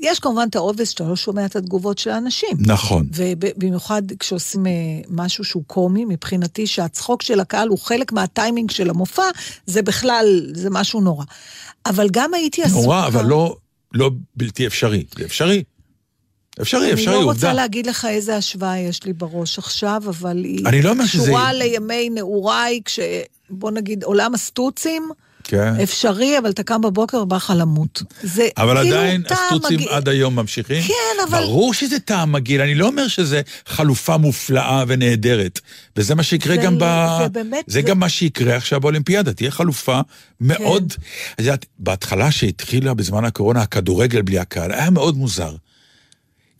יש כמובן את העובס שאתה לא שומע את התגובות של האנשים. נכון. ובמיוחד כשעושים אה, משהו שהוא קומי, מבחינתי שהצחוק של הקהל הוא חלק מהטיימינג של המופע, זה בכלל, זה משהו נורא. אבל גם הייתי עסוקה... נורא, אבל לא, לא בלתי אפשרי. זה אפשרי. אפשרי, אפשרי, אני לא עובדה. רוצה להגיד לך איזה השוואה יש לי בראש עכשיו, אבל היא אני לא אומר שזה- קשורה לימי נעוריי, כש... בוא נגיד, עולם הסטוצים, כן. אפשרי, אבל אתה קם בבוקר ובא לך למות. זה אבל כאילו עדיין הסטוצים מגעיל. עד היום ממשיכים? כן, אבל- ברור שזה טעם מגעיל, אני לא אומר שזה חלופה מופלאה ונהדרת. וזה מה שיקרה זה גם ב... לא- זה באמת- זה זה- גם מה שיקרה עכשיו באולימפיאדה, תהיה חלופה מאוד... את יודעת, בהתחלה שהתחילה בזמן הקורונה, הכדורגל בלי הקהל, היה מאוד מוזר.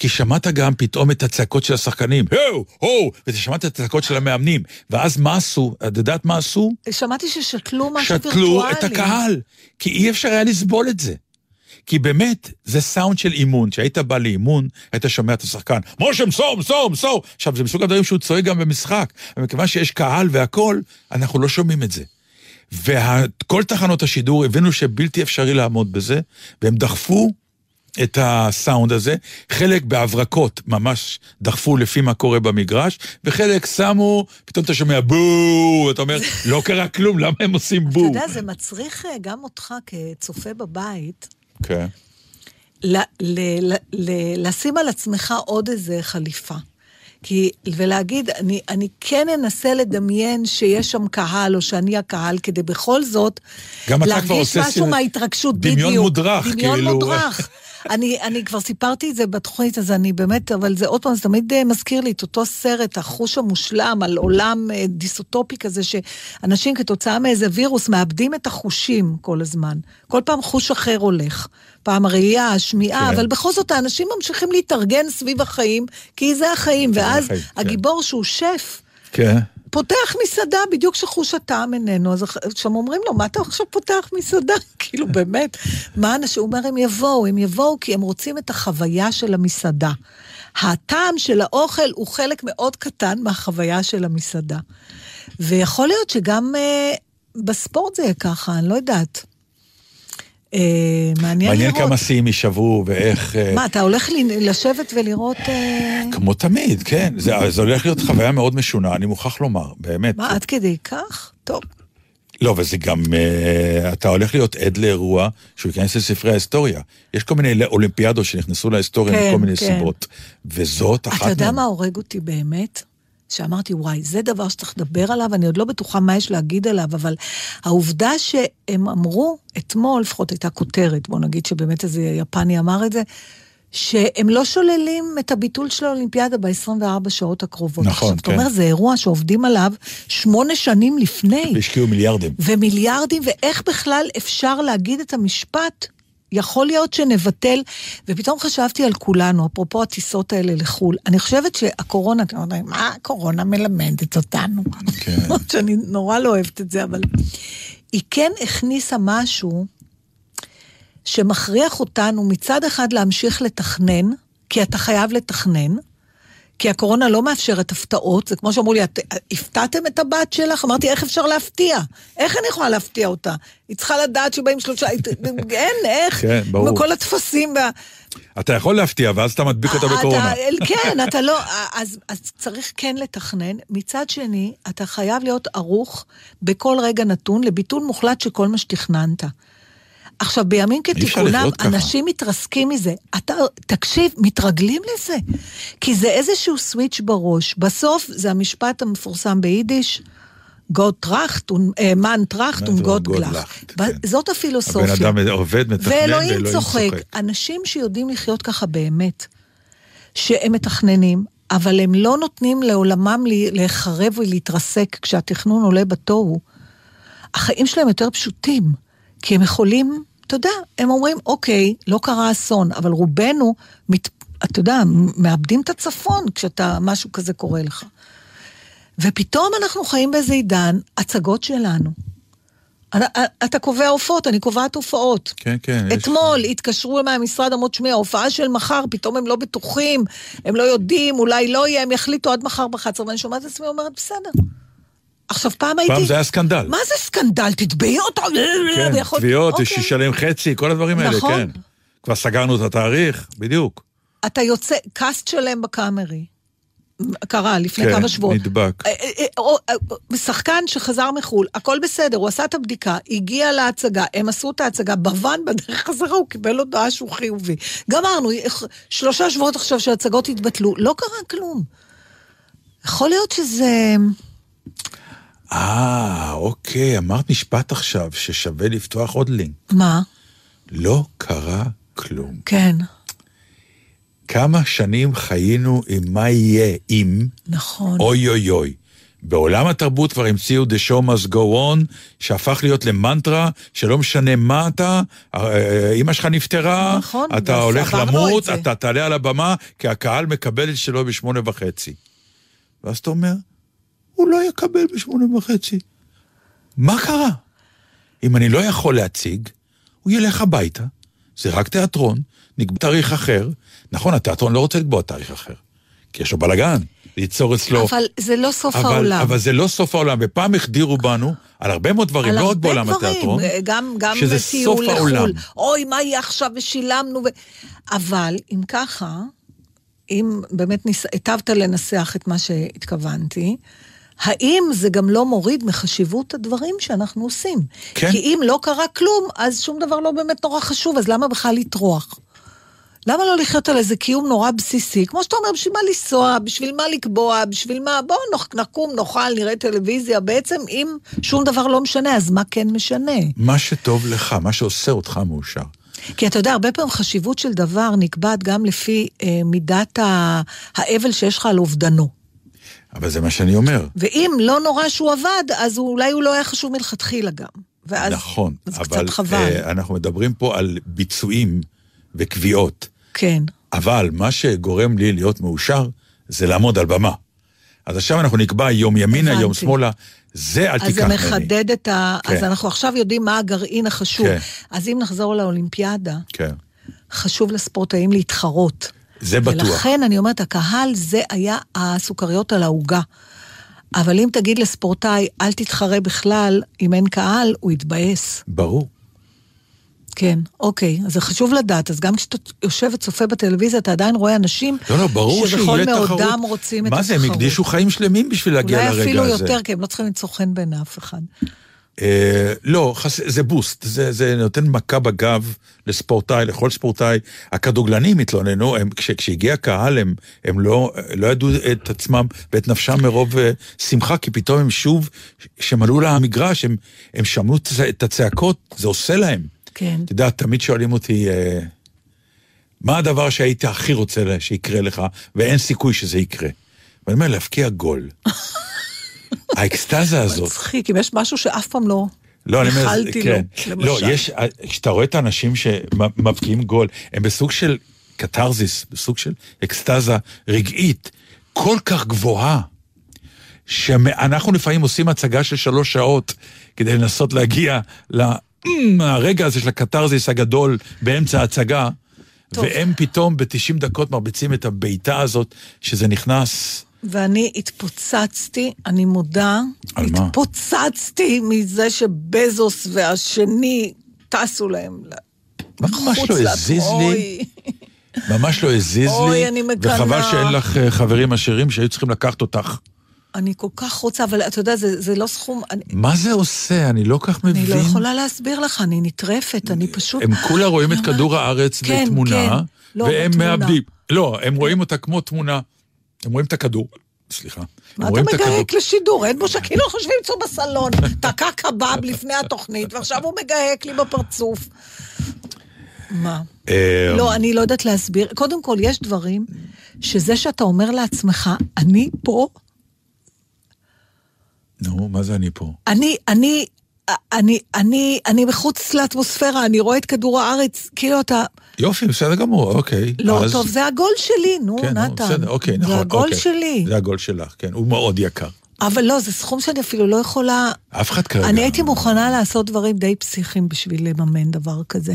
כי שמעת גם פתאום את הצעקות של השחקנים, הו, הו, ואתה שמעת את הצעקות של המאמנים. ואז מה עשו? את יודעת מה עשו? שמעתי ששתלו משהו וירטואלי. שתלו את הקהל, כי אי אפשר היה לסבול את זה. כי באמת, זה סאונד של אימון. כשהיית בא לאימון, היית שומע את השחקן, משה, מסור, מסור, מסור. עכשיו, זה מסוג הדברים שהוא צועק גם במשחק. ומכיוון שיש קהל והכול, אנחנו לא שומעים את זה. וכל תחנות השידור הבינו שבלתי אפשרי לעמוד בזה, והם דחפו את הסאונד הזה, חלק בהברקות ממש דחפו לפי מה קורה במגרש, וחלק שמו, פתאום אתה שומע בואו, אתה אומר, לא קרה כלום, למה הם עושים אתה בואו? יודע, זה מצריך אה, גם אותך כצופה בבית, כן. לשים על עצמך עוד איזה חליפה. כי, ולהגיד, אני, אני כן אנסה לדמיין שיש שם קהל, או שאני הקהל, כדי בכל זאת גם אתה כבר להרגיש עושה משהו סרט- מההתרגשות, דמיון בדיוק. מודרך, דמיון כאילו. מודרך. [laughs] אני, אני כבר סיפרתי את זה בתוכנית, אז אני באמת, אבל זה עוד פעם, זה תמיד אה, מזכיר לי את אותו סרט, החוש המושלם, על עולם אה, דיסוטופי כזה, שאנשים כתוצאה מאיזה וירוס מאבדים את החושים כל הזמן. כל פעם חוש אחר הולך. פעם הראייה, השמיעה, כן. אבל בכל זאת האנשים ממשיכים להתארגן סביב החיים, כי זה החיים, ואז החיים, כן. הגיבור שהוא שף, כן. פותח מסעדה בדיוק שחוש הטעם איננו, אז שם אומרים לו, מה אתה עכשיו פותח מסעדה? [laughs] כאילו, באמת, מה אנשים, הוא אומר, הם יבואו, הם יבואו כי הם רוצים את החוויה של המסעדה. הטעם של האוכל הוא חלק מאוד קטן מהחוויה של המסעדה. ויכול להיות שגם אה, בספורט זה יהיה ככה, אני לא יודעת. אה, מעניין מעניין לראות. כמה שיאים יישברו ואיך... אה, מה, אתה הולך לשבת ולראות... אה, כמו תמיד, כן. זה, זה הולך להיות חוויה מאוד משונה, אני מוכרח לומר, באמת. מה, עד כדי כך? טוב. לא, וזה גם, אה, אתה הולך להיות עד לאירוע שהוא ייכנס לספרי ההיסטוריה. יש כל מיני אולימפיאדות שנכנסו להיסטוריה כן, מכל מיני כן. סיבות. וזאת אחת אתה יודע. מה הורג אותי באמת? שאמרתי, וואי, זה דבר שצריך לדבר עליו, אני עוד לא בטוחה מה יש להגיד עליו, אבל העובדה שהם אמרו, אתמול, לפחות הייתה כותרת, בוא נגיד שבאמת איזה יפני אמר את זה, שהם לא שוללים את הביטול של האולימפיאדה ב-24 שעות הקרובות. נכון, עכשיו, כן. אומר, זה אירוע שעובדים עליו שמונה שנים לפני. והשקיעו מיליארדים. ומיליארדים, ואיך בכלל אפשר להגיד את המשפט, יכול להיות שנבטל, ופתאום חשבתי על כולנו, אפרופו הטיסות האלה לחו"ל. אני חושבת שהקורונה, אתם יודעים, מה הקורונה מלמדת אותנו? כן. [laughs] שאני נורא לא אוהבת את זה, אבל... היא כן הכניסה משהו שמכריח אותנו מצד אחד להמשיך לתכנן, כי אתה חייב לתכנן, כי הקורונה לא מאפשרת הפתעות, זה כמו שאמרו לי, את, הפתעתם את הבת שלך? אמרתי, איך אפשר להפתיע? איך אני יכולה להפתיע אותה? היא צריכה לדעת שבאים שלושה, אין, איך? כן, ברור. עם כל הטפסים וה... אתה יכול להפתיע, ואז אתה מדביק אותה אתה- בקורונה. כן, אתה לא... אז, אז צריך כן לתכנן. מצד שני, אתה חייב להיות ערוך בכל רגע נתון לביטול מוחלט של כל מה שתכננת. עכשיו, בימים כתיקונם, לחיות ככה. אנשים מתרסקים מזה. אתה, תקשיב, מתרגלים לזה. כי זה איזשהו switch בראש. בסוף זה המשפט המפורסם ביידיש, גאט טראכט, מענטש טראכט און גאט גאט לאכט. זאת הפילוסופיה. הבן אדם עובד, מתכנן, ואלוהים ואלוהים צוחק. אנשים שיודעים לחיות ככה באמת, שהם מתכננים, אבל הם לא נותנים לעולמם להיחרב ולהתרסק כשהתכנון עולה בתוהו, החיים שלהם יותר פשוטים, כי הם יכולים, אתה יודע, הם אומרים, אוקיי, לא קרה אסון, אבל רובנו, מת, אתה יודע, מאבדים את הצפון כשאתה, משהו כזה קורה לך. ופתאום אנחנו חיים באיזה עידן, הצגות שלנו. אתה- אתה קובע הופעות, אני קובעת הופעות. כן, כן. יש- אתמול התקשרו מהמשרד אמרו שמעי, ההופעה של מחר, פתאום הם לא בטוחים, הם לא יודעים, אולי לא יהיה, הם יחליטו עד מחר ב-11, ואני שומעת את עצמי אומרת, בסדר. עכשיו, פעם הייתי... פעם זה היה סקנדל. מה זה סקנדל? תתבעי אותו. כן, ויכול- תביעות, אוקיי. שישלם חצי, כל הדברים האלה, נכון. כן. כבר סגרנו את התאריך, בדיוק. אתה יוצא, קאסט שלם בקאמרי. קרה לפני כן, כמה שבועות. נדבק. אה, אה, אה, שחקן שחזר מחו"ל, הכל בסדר, הוא עשה את הבדיקה, הגיע להצגה, הם עשו את ההצגה, בוואן בדרך חזרה הוא קיבל הודעה שהוא חיובי. גמרנו, שלושה שבועות עכשיו שההצגות התבטלו, לא קרה כלום. יכול להיות שזה... אה, אוקיי, אמרת משפט עכשיו ששווה לפתוח עוד לינק. מה? לא קרה כלום. כן, כמה שנים חיינו עם מה יהיה אם, נכון. אוי אוי אוי. בעולם התרבות כבר המציאו The Show Must Go On, שהפך להיות למנטרה, שלא משנה מה אתה, אה, אמא שלך נפטרה, נכון, אתה הולך למות, את. אתה תעלה על הבמה, כי הקהל מקבל את שלו בשמונה וחצי. ואז אתה אומר, הוא לא יקבל בשמונה וחצי. מה קרה? אם אני לא יכול להציג, הוא ילך הביתה, זה רק תיאטרון, נקבע תאריך אחר. נכון, התיאטרון לא רוצה לקבוע תאריך אחר, כי יש לו בלאגן, ליצור אצלו... אבל זה לא סוף אבל, העולם. אבל זה לא סוף העולם, ופעם החדירו בנו על הרבה מאוד דברים, לא רק בעולם דברים, התיאטרון, גם, גם שזה סוף לחו"ל. העולם. אוי, מה יהיה עכשיו ושילמנו. ו... אבל אם ככה, אם באמת ניס... היטבת לנסח את מה שהתכוונתי, האם זה גם לא מוריד מחשיבות הדברים שאנחנו עושים? כן. כי אם לא קרה כלום, אז שום דבר לא באמת נורא חשוב, אז למה בכלל לטרוח? למה לא לחיות על איזה קיום נורא בסיסי? כמו שאתה אומר, בשביל מה לנסוע? בשביל מה לקבוע? בשביל מה? בואו נקום, נאכל, נראה טלוויזיה. בעצם, אם שום דבר לא משנה, אז מה כן משנה? מה שטוב לך, מה שעושה אותך מאושר. כי אתה יודע, הרבה פעמים חשיבות של דבר נקבעת גם לפי אה, מידת האבל שיש לך על אובדנו. אבל זה מה שאני אומר. ואם לא נורא שהוא עבד, אז אולי הוא לא היה חשוב מלכתחילה גם. ואז, נכון, אז אבל קצת חבל. אה, אנחנו מדברים פה על ביצועים וקביעות. כן. אבל מה שגורם לי להיות מאושר, זה לעמוד על במה. אז עכשיו אנחנו נקבע יום ימינה, יום. שמאלה, זה אל אז תיקח זה ממני. מחדד את ה... כן. אז אנחנו עכשיו יודעים מה הגרעין החשוב. כן. אז אם נחזור לאולימפיאדה, כן, חשוב לספורטאים להתחרות. זה בטוח. ולכן אני אומרת, הקהל זה היה הסוכריות על העוגה. אבל אם תגיד לספורטאי, אל תתחרה בכלל, אם אין קהל, הוא יתבאס. ברור. כן, אוקיי, אז זה חשוב לדעת. אז גם כשאתה יושב וצופה בטלוויזיה, אתה עדיין רואה אנשים לא, לא, ברור שבכל. מאודם רוצים את מה התחרות. זה, הם הקדישו חיים שלמים בשביל להגיע אולי לרגע אפילו הזה. יותר, כי הם לא צריכים למצוא חן בעיני אף אחד. אה, לא, חס... זה בוסט, זה, זה נותן מכה בגב לספורטאי, לכל ספורטאי. הכדורגלנים התלוננו, הם, כש, כשהגיע הקהל הם, הם לא, לא ידעו את עצמם ואת נפשם מרוב אה, שמחה, כי פתאום הם שוב, כשהם עלו למגרש, הם, הם שמעו את הצ- את הצעקות, זה עושה להם. כן. אתה יודע, תמיד שואלים אותי, אה, מה הדבר שהיית הכי רוצה שיקרה לך, ואין סיכוי שזה יקרה. ואני אומר, להבקיע גול. [laughs] האקסטזה הזאת. מצחיק, אם יש משהו שאף פעם לא לא, אני אומר, כן. למשל. לא, יש, כשאתה רואה את האנשים שמבקיעים גול, הם בסוג של קתרזיס, בסוג של אקסטזה רגעית כל כך גבוהה, שאנחנו לפעמים עושים הצגה של שלוש שעות כדי לנסות להגיע לרגע הזה של הקתרזיס הגדול באמצע ההצגה, טוב. והם פתאום ב-90 דקות מרביצים את הבעיטה הזאת, שזה נכנס... ואני התפוצצתי, אני מודה, על מה? התפוצצתי מזה שבזוס והשני טסו להם ל- ממש לא הזיז לי. [laughs] ממש לא הזיז אוי, לי, אני. וחבל שאין לך אה, חברים עשירים שהיו צריכים לקחת אותך. אני כל כך רוצה, אבל אתה יודע, זה, זה לא סכום... אני, מה זה עושה? אני לא כך מבין. אני לא יכולה להסביר לך, אני נטרפת, אני פשוט... הם כולה רואים את כדור הארץ כן, בתמונה, כן. לא, והם בתמונה. מאבדים. לא, הם רואים אותה כמו תמונה. הם רואים את הכדור. סליחה. מה אתה. מגהק לשידור? אין בו שכאילו חושבים אצלו בסלון, תקע קבב לפני התוכנית, ועכשיו הוא מגהק לי בפרצוף. מה? אה, לא, אני לא יודעת להסביר. קודם כל, יש דברים שזה שאתה אומר לעצמך, אני פה, נו, מה זה אני פה? אני, אני, אני, אני, אני מחוץ לאטמוספירה, אני רואה את כדור הארץ, כאילו אתה... יופי, בסדר גמור, אוקיי. לא, אז- טוב, זה הגול שלי, נו, כן, נתן. בסדר, אוקיי, נכון. זה הגול אוקיי. שלי. זה הגול שלך, כן. הוא מאוד יקר. אבל לא, זה סכום שאני אפילו לא יכולה... אף אחד כרגע... אני הייתי מוכנה לעשות דברים די פסיכיים בשביל לממן דבר כזה.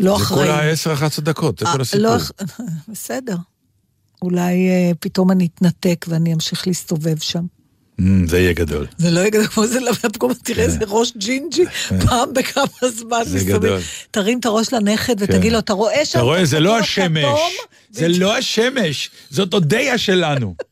לא זה אחראי. כולה 10-11 דקות, זה אה, כל הסיפור. לא, [laughs] בסדר. אולי אה, פתאום אני אתנתק ואני אמשיך להסתובב שם. אמ, זה יהיה גדול. זה לא יהיה גדול כמו זה, פתאום תראה איזה ראש ג'ינג'י, פעם בכמה זמן זה מסתובב. גדול. תרים את הראש לנכד ותגיד לו, אתה רואה שם... אתה רואה, זה לא השמש. כתום?" זה לא השמש, זאת אודיה שלנו. [laughs]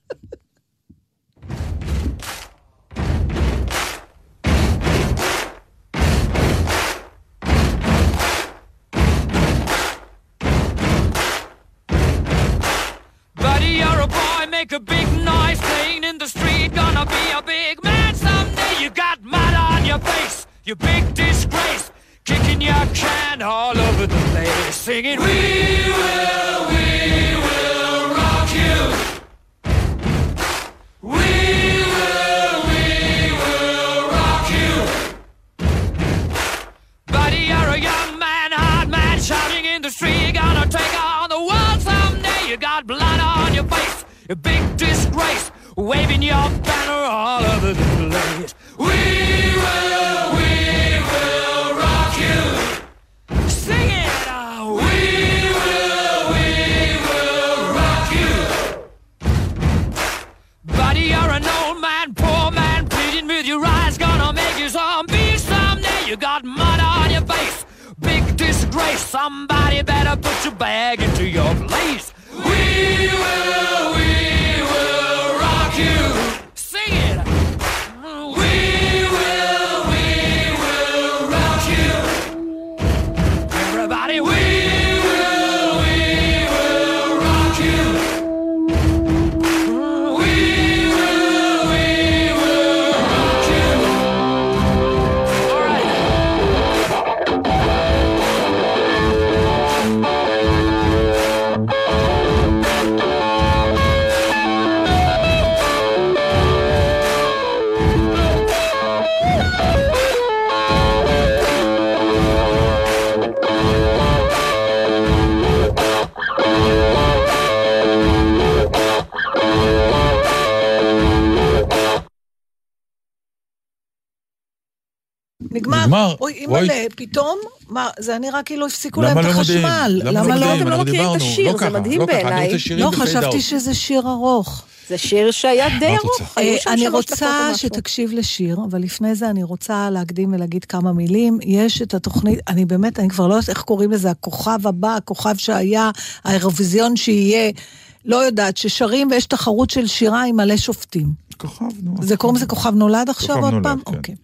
Buddy, you're a boy, make a big you big disgrace. Kicking your can all over the place, singing, We will, we will rock you. We will, we will rock you. Buddy, you're a young man, hard man, shouting in the street. Gonna take on the world someday. You got blood on your face, a big disgrace. Waving your banner all over the place. We will, we Somebody better put your bag into your place. We will, we נגמר. אוי. אימא'לה, פתאום, מה, זה נראה כאילו הפסיקו למה להם את לא? החשמל. למה לא אתם לא מכירים את השיר? לא זה מדהים לא בעיניי. לא, חשבתי. שזה שיר ארוך. זה שיר שהיה די ארוך. אה, אני רוצה. שתקשיב לשיר, אבל לפני זה אני רוצה להקדים ולהגיד כמה מילים. יש את התוכנית, אני באמת, אני כבר לא יודעת איך קוראים לזה, הכוכב הבא, הכוכב שהיה, האירוויזיון שיהיה, לא יודעת, ששרים ויש תחרות של שירה עם מלא שופטים. כוכב, נו. זה קוראים לזה כוכב נולד עכשיו כוכב עוד נולד, פעם? כן. אוקיי.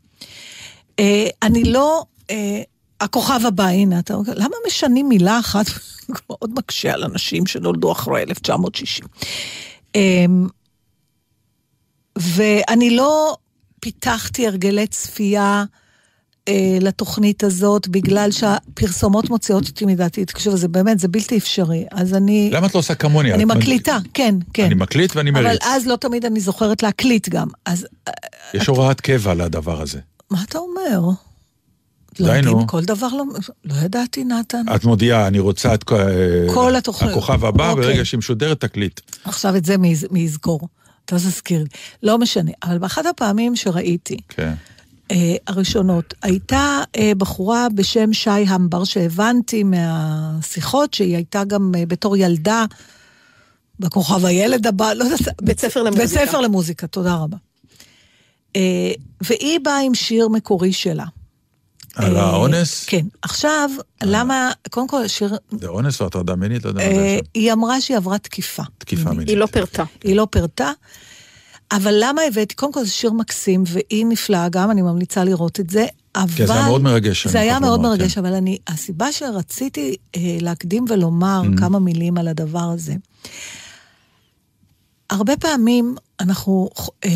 אני לא... אה, הכוכב הבא, הנה, אתה אומר, למה משנים מילה אחת? [laughs] מאוד מקשה על אנשים שנולדו אחרי 1960. אמ, ואני לא פיתחתי הרגלי צפייה אה, לתוכנית הזאת, בגלל שהפרסומות מוציאות אותי מדעתי. תקשיבו, זה באמת, זה בלתי אפשרי. אז אני... למה את לא עושה כמוני? אני מקליטה, כן, כן. אני מקליט ואני אבל מריץ. אז לא תמיד אני זוכרת להקליט גם. אז אה, יש הוראת קבע לדבר הזה. מה אתה אומר? די, לא יודעים, נו. כל דבר לא... לא ידעתי, נתן. את מודיעה, אני רוצה את כל התוכנית. הכוכב הבא, אוקיי. ברגע שהיא משודרת תקליט. עכשיו את זה מי מי יזכור. אתה תזכיר לי. לא משנה. אבל באחת הפעמים שראיתי, כן. אה, הראשונות, הייתה אה, בחורה בשם שי המבר, שהבנתי מהשיחות שהיא הייתה גם אה, בתור ילדה בכוכב הילד הבא, לא יודעת, בית ספר למוזיקה. בית ספר למוזיקה, תודה רבה. אה, והיא באה עם שיר מקורי שלה. על אה, האונס? כן. עכשיו, למה, קודם כל, השיר, זה אונס או הטרדה מינית? לא יודע מה זה אה, עכשיו. היא אמרה שהיא עברה תקיפה. תקיפה מינית. היא לא פירטה. היא לא פירטה. אבל למה הבאתי? קודם כל זה שיר מקסים, והיא נפלאה גם, אני ממליצה לראות את זה, אבל... כן, זה היה מאוד מרגש, זה היה מאוד לומר, מרגש, כן. אבל אני, הסיבה שרציתי אה, להקדים ולומר Mm-hmm. כמה מילים על הדבר הזה, הרבה פעמים אנחנו אה,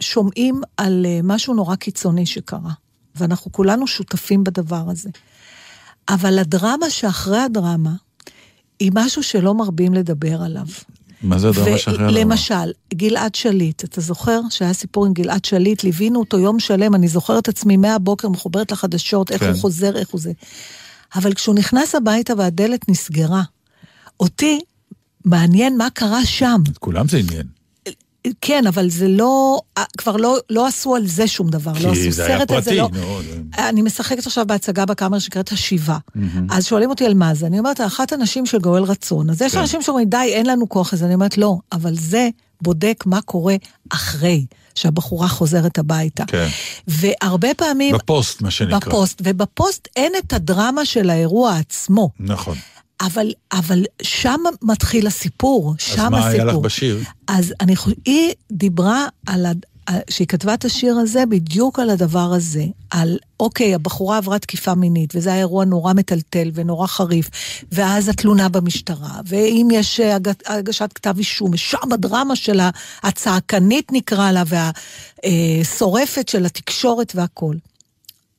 שומעים על אה, משהו נורא קיצוני שקרה, ואנחנו כולנו שותפים בדבר הזה. אבל הדרמה שאחרי הדרמה, היא משהו שלא מרבים לדבר עליו. מה זה הדרמה שאחרי הדרמה? למשל, גלעד שליט, אתה זוכר שהיה סיפור עם גלעד שליט, ליווינו אותו יום שלם, אני זוכרת את עצמי מהבוקר מחוברת לחדשות, איך כן. הוא חוזר, איך הוא זה. אבל כשהוא נכנס הביתה והדלת נסגרה, אותי מעניין מה קרה שם. את כולם זה עניין. כן, אבל זה לא, כבר לא, לא עשו על זה שום דבר, לא כי עשו זה היה סרט על זה, פרטי, לא. נו, זה- אני משחקת עכשיו בהצגה בקאמר שנקראת השיבה. אז שואלים אותי על מה זה, אני אומרת, אחת הנשים של גואל רצון. אז יש כן. אנשים שאומרים, די, אין לנו כוח לזה. אני אומרת, לא, אבל זה בודק מה קורה אחרי שהבחורה חוזרת הביתה. כן. והרבה פעמים... בפוסט, מה שנקרא. בפוסט, ובפוסט אין את הדרמה של האירוע עצמו. נכון. אבל, אבל שם מתחיל הסיפור, שם אז הסיפור. מה היה לך בשיר? אז אני חושבת, היא דיברה על, שהיא כתבה את השיר הזה בדיוק על הדבר הזה, על אוקיי, הבחורה עברה תקיפה מינית, וזה היה אירוע נורא מטלטל ונורא חריף, ואז התלונה במשטרה, ואם יש אה, הג- הגשת כתב אישום, ושם הדרמה של הצעקנית נקרא לה, והשורפת של התקשורת והכל.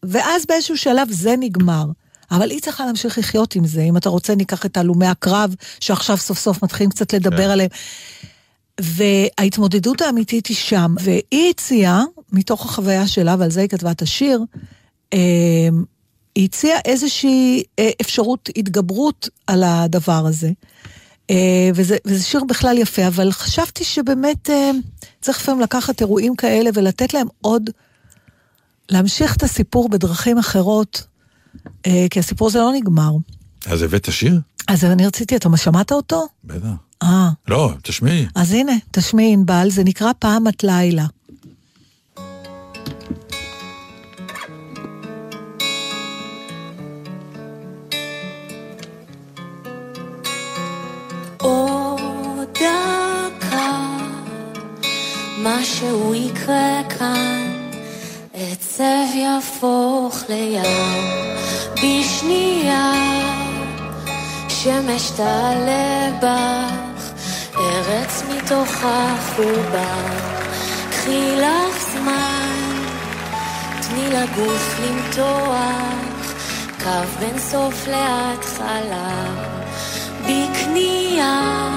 ואז באיזשהו שלב זה נגמר. אבל היא צריכה להמשיך לחיות עם זה. אם אתה רוצה, ניקח את הלומי הקרב, שעכשיו סוף סוף מתחילים קצת לדבר כן. עליהם. וההתמודדות האמיתית היא שם. והיא הציעה, מתוך החוויה שלה, ועל זה היא כתבה את השיר, אה, היא הציעה איזושהי אה, אפשרות התגברות על הדבר הזה. אה, וזה, וזה שיר בכלל יפה, אבל חשבתי שבאמת צריך לפעמים לקחת אירועים כאלה ולתת להם עוד, להמשיך את הסיפור בדרכים אחרות, כי הסיפור הזה לא נגמר. אז הבאת שיר? אז אני רציתי, אתה שמעת אותו? בטח. אה, לא, תשמעי. אז הנה, תשמעי ענבל, זה נקרא פעם את לילה. משהו יקרה כאן, עצב יהפוך לים בשנייה, שמש תעלה בך, ארץ מתוך החורבן, קחי לך זמן, תני לגוף למתוח, קו בין סוף להתחלה. בכניעה,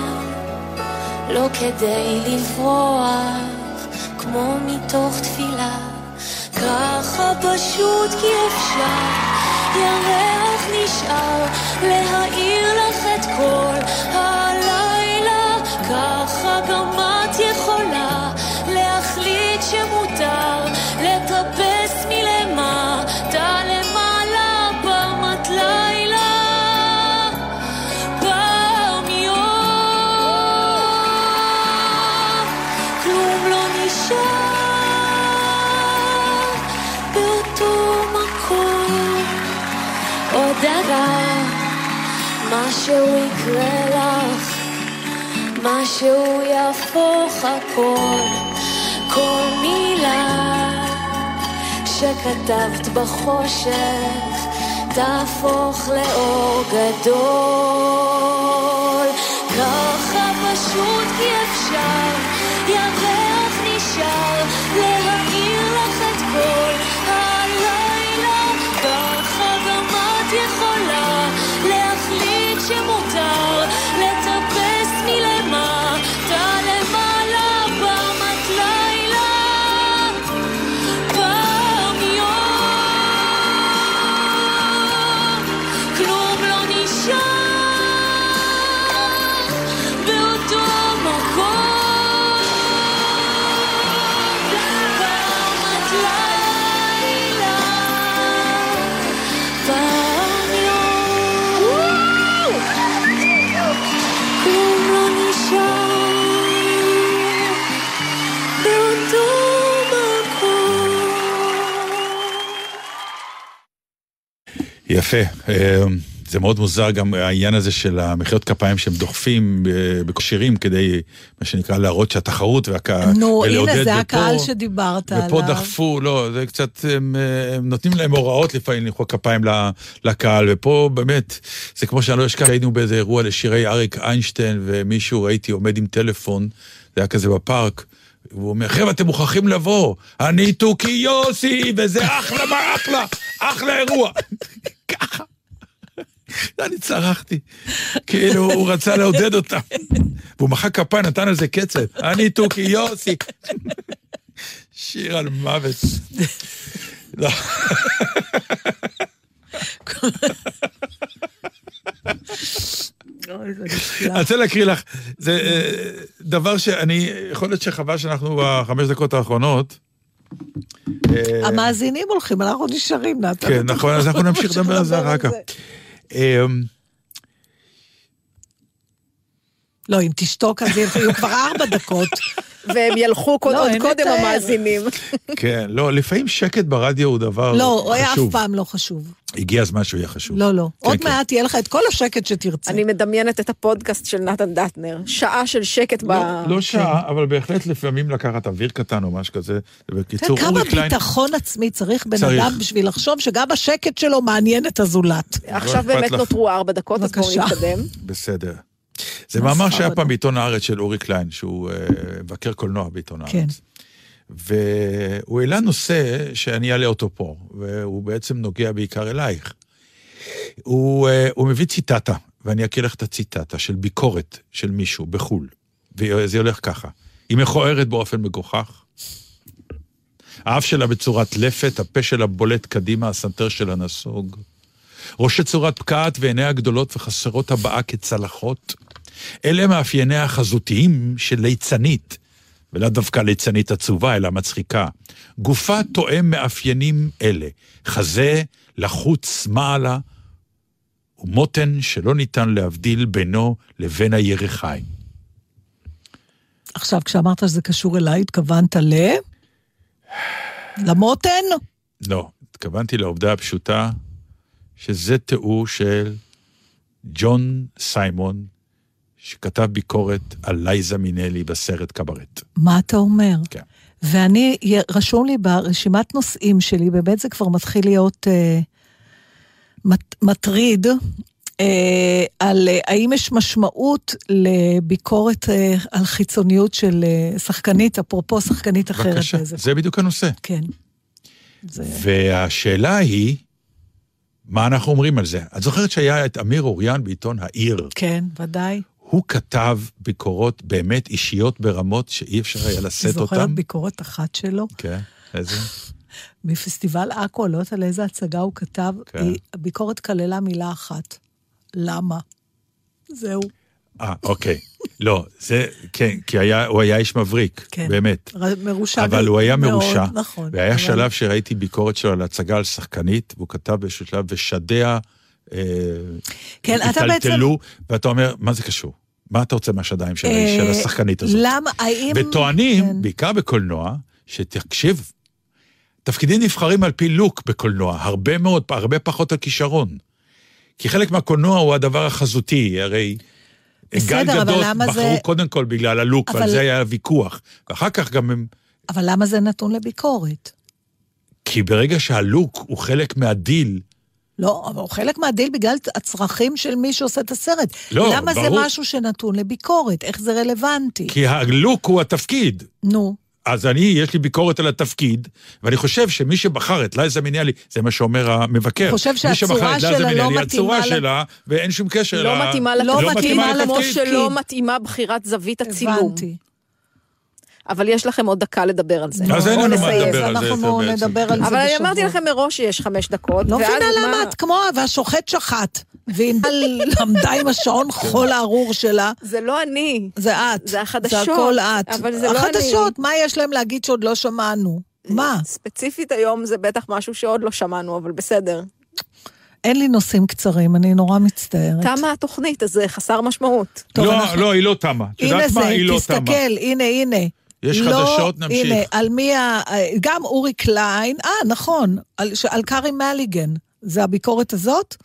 לא כדי לברוח, כמו מתוך תפילה, ככה פשוט כי אפשר, ירח נשאר, להאיר לך את כל הלילה, ככה גם יקרה לך, משהו יהפוך הכל, כל מילה שכתבת בחושך תהפוך לאור גדול. ככה פשוט כי אפשר, יפה. אה, זה מאוד מוזר גם העניין הזה של המחיאות כפיים שהם דוחפים אה, בשירים כדי, מה שנקרא, להראות שהתחרות והקהל, נו, הנה, זה ופה- הקהל שדיברת עליו. ופה דחפו, לא, זה קצת, הם, אה, הם נותנים להם הוראות לפעמים למחוא כפיים לקהל, ופה באמת, זה כמו שאני לא אשכח, היינו באיזה אירוע לשירי אריק איינשטיין, ומישהו ראיתי עומד עם טלפון, זה היה כזה בפארק, והוא אומר, חבר'ה, אתם מוכרחים לבוא, אני תוכי יוסי, וזה אחלה, מה אחלה, אחלה אירוע. ככה. אני צרחתי, כאילו הוא רצה לעודד אותם. והוא מחא כפיים, נתן על זה קצב. אני תוכי יוסי. שיר על מוות. לא. אני. רוצה להקריא לך, זה אה, דבר שאני, יכול להיות שחבל שאנחנו בחמש דקות האחרונות. אה, המאזינים הולכים, אנחנו נשארים, נתן. כן, נכון, אז אנחנו נמשיך לדבר על זה אחר כך. אה, לא, אם תשתוק, אז יהיו כבר ארבע דקות. והם ילכו לא, עוד קודם לתאר. המאזינים. כן, לא, לפעמים שקט ברדיו הוא דבר לא, הוא היה אף חשוב. פעם לא חשוב. הגיע הזמן שהוא יהיה חשוב. לא, לא. כן, עוד כן. מעט יהיה לך את כל השקט שתרצה. אני מדמיינת את הפודקאסט של נתן דטנר. שעה של שקט ב... לא, לא שעה, אבל בהחלט לפעמים לקחת אוויר קטן או משהו כזה. כן, בקיצור, כמה אורי קליין... ביטחון עצמי צריך בן צריך. אדם בשביל לחשוב שגם השקט שלו מעניין את הזולת. עכשיו אכפת באמת. נותרו ארבע דקות, אז בואו. נתקדם. בסדר. זה מאמר שהיה? פעם בעיתון הארץ של אורי קליין, שהוא אה, מבקר קולנוע בעיתון הארץ. כן. והוא העלה נושא שאני אעלה אותו פה, והוא בעצם נוגע בעיקר אלייך. הוא, אה, הוא מביא ציטטה, ואני אקריא לך את הציטטה של ביקורת של מישהו בחו"ל, וזה הולך ככה: היא מכוערת באופן מגוחך, האף שלה בצורת לפת, הפה שלה בולט קדימה, הסנטר שלה נסוג. ראשי צורת פקעת ועיניה גדולות וחסרות הבעה כצלחות. אלה מאפייניה החזותיים של ליצנית, ולאו דווקא ליצנית עצובה, אלא מצחיקה. גופה תואם מאפיינים אלה, חזה לחוץ מעלה, ומותן שלא ניתן להבדיל בינו לבין הירחיים. עכשיו, כשאמרת שזה קשור אליי, התכוונת ל... למותן? לא, התכוונתי לעובדה הפשוטה שזה תיאור של ג'ון סיימון, שכתב ביקורת על לייזה מינלי בסרט קברט. מה אתה אומר? כן. ואני, רשום לי ברשימת נושאים שלי, באמת זה כבר מתחיל להיות אה, מט, מטריד, אה, על אה, האם יש משמעות לביקורת אה, על חיצוניות של אה, שחקנית, אפרופו שחקנית אחרת. בבקשה, באיזה- זה בדיוק הנושא. כן. זה... והשאלה היא, מה אנחנו אומרים על זה? את זוכרת שהיה את אמיר אוריאן בעיתון העיר? כן, ודאי. הוא כתב ביקורות באמת אישיות ברמות שאי אפשר היה לשאת זוכרת אותן. ביקורת אחת שלו? כן, איזה? מפסטיבל עכו, לא יודעת על איזה הצגה הוא כתב, כן. הביקורת כללה מילה אחת. למה? זהו. אה, אוקיי. לא, זה, כן, כי היה, הוא היה איש מבריק, כן. באמת. מרושע אבל הוא היה מאוד, מרושע. נכון. והיה אבל- שלב שראיתי ביקורת שלו על הצגה על שחקנית, והוא כתב באיזשהו שלב, ושדיה אה, כן, אתה בעצם... היטלטלו, ואתה אומר, מה זה קשור? מה אתה רוצה מהשדיים של, אה, של השחקנית הזאת? למה, האם... וטוענים, כן. בעיקר בקולנוע, שתקשיב, תפקידים נבחרים על פי לוק בקולנוע, הרבה מאוד, הרבה פחות על כישרון. כי חלק מהקולנוע הוא הדבר החזותי, הרי... בסדר, גל גדות בחרו זה- קודם כל בגלל הלוק, ועל אבל- זה היה ויכוח. ואחר כך גם הם... אבל למה זה נתון לביקורת? כי ברגע שהלוק הוא חלק מהדיל, לא, אבל הוא חלק מהדיל בגלל הצרכים של מי שעושה את הסרט. לא, למה ברור. זה משהו שנתון לביקורת? איך זה רלוונטי? כי הלוק הוא התפקיד. נו. אז אני, יש לי ביקורת על התפקיד, ואני חושב שמי שבחר את לייזה מיניאלי, זה מה שאומר המבקר. חושב מי שהצורה שבחר את שלה לייזה לא מיניאלי, מתאימה הצורה לה- שלה, ואין שום קשר לא ל- מתאימה לא לתפקיד, מתאימה כמו לתפקיד. שלא מתאימה בחירת זווית הצילום. הבנתי. אבל יש לכם עוד דקה לדבר על זה. אז אין לנו מה. לדבר על זה אנחנו בעצם. נדבר על זה אבל אני בשבוע. אמרתי לכם מראש שיש חמש דקות. לא מבינה מה- למה את כמו, והשוחט שחט. והיא [laughs] למדה עם השעון חול הארור שלה. זה לא אני. זה את. זה החדשות, זה הכל את. אבל זה לא החדשות, מה יש להם להגיד שעוד לא שמענו? מה? ספציפית היום זה בטח משהו שעוד לא שמענו, אבל בסדר. אין לי נושאים קצרים, אני נורא מצטערת. תמה התוכנית, אז זה חסר משמעות. לא, אנחנו- לא, היא לא תמה. את הנה יודעת זה, מה? היא לא תמה. תסתכל, הנה, הנה. יש לא, חדשות, נמשיך. הנה, על מי ה... גם אורי קליין, אה, נכון, על, ש- על קארי מליגן. זה הביקורת הזאת?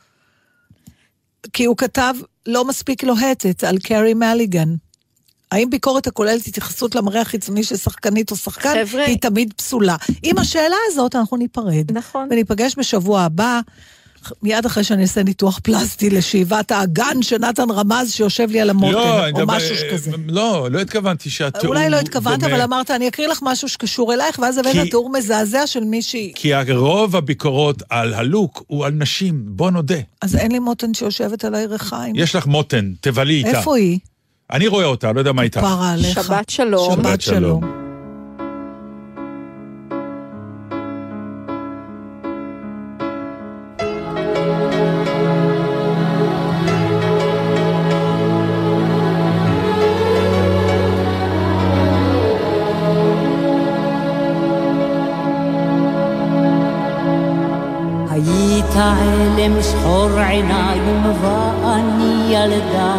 כי הוא כתב לא מספיק לוהטת על קארי מליגן. האם ביקורת הכוללת התייחסות למראה החיצוני של שחקנית או שחקן, חבר'ה- היא תמיד פסולה. עם השאלה הזאת אנחנו ניפרד. נכון. וניפגש בשבוע הבא, מיד אחרי שאני אעשה ניתוח פלסטי לשאיבת האגן שנתן רמז שיושב לי על המותן, לא, או מדבר- משהו שכזה. לא, לא התכוונתי שהתיאור... אולי לא התכוונת, דומה. אבל אמרת, אני אקריא לך משהו שקשור אלייך, ואז הבאת כי- תיאור מזעזע של מישהי. כי רוב הביקורות על הלוק הוא על נשים, בוא נודה. אז אין לי מותן שיושבת על הירכיים. יש לך מותן, תבלי איתה. איפה היא? אני רואה אותה, לא יודע מה איתה. פרה עליך. שבת שלום. שבת שבת שלום. עלם שחור עיניים ואני ילדה.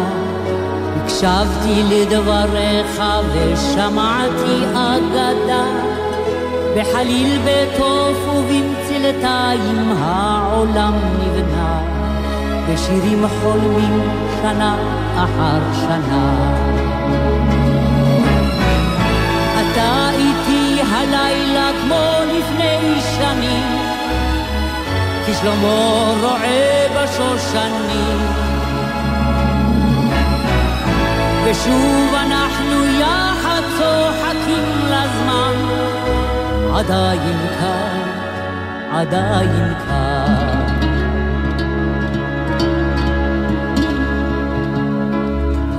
הקשבתי לדבריך ושמעתי אגדה. בחליל בתוף ובמצלתיים העולם נבנה. בשירים חולמים שנה אחר שנה שלמה רועה בשושנים. ושוב אנחנו יחד צוחקים לזמן. עדיין כאן, עדיין כאן.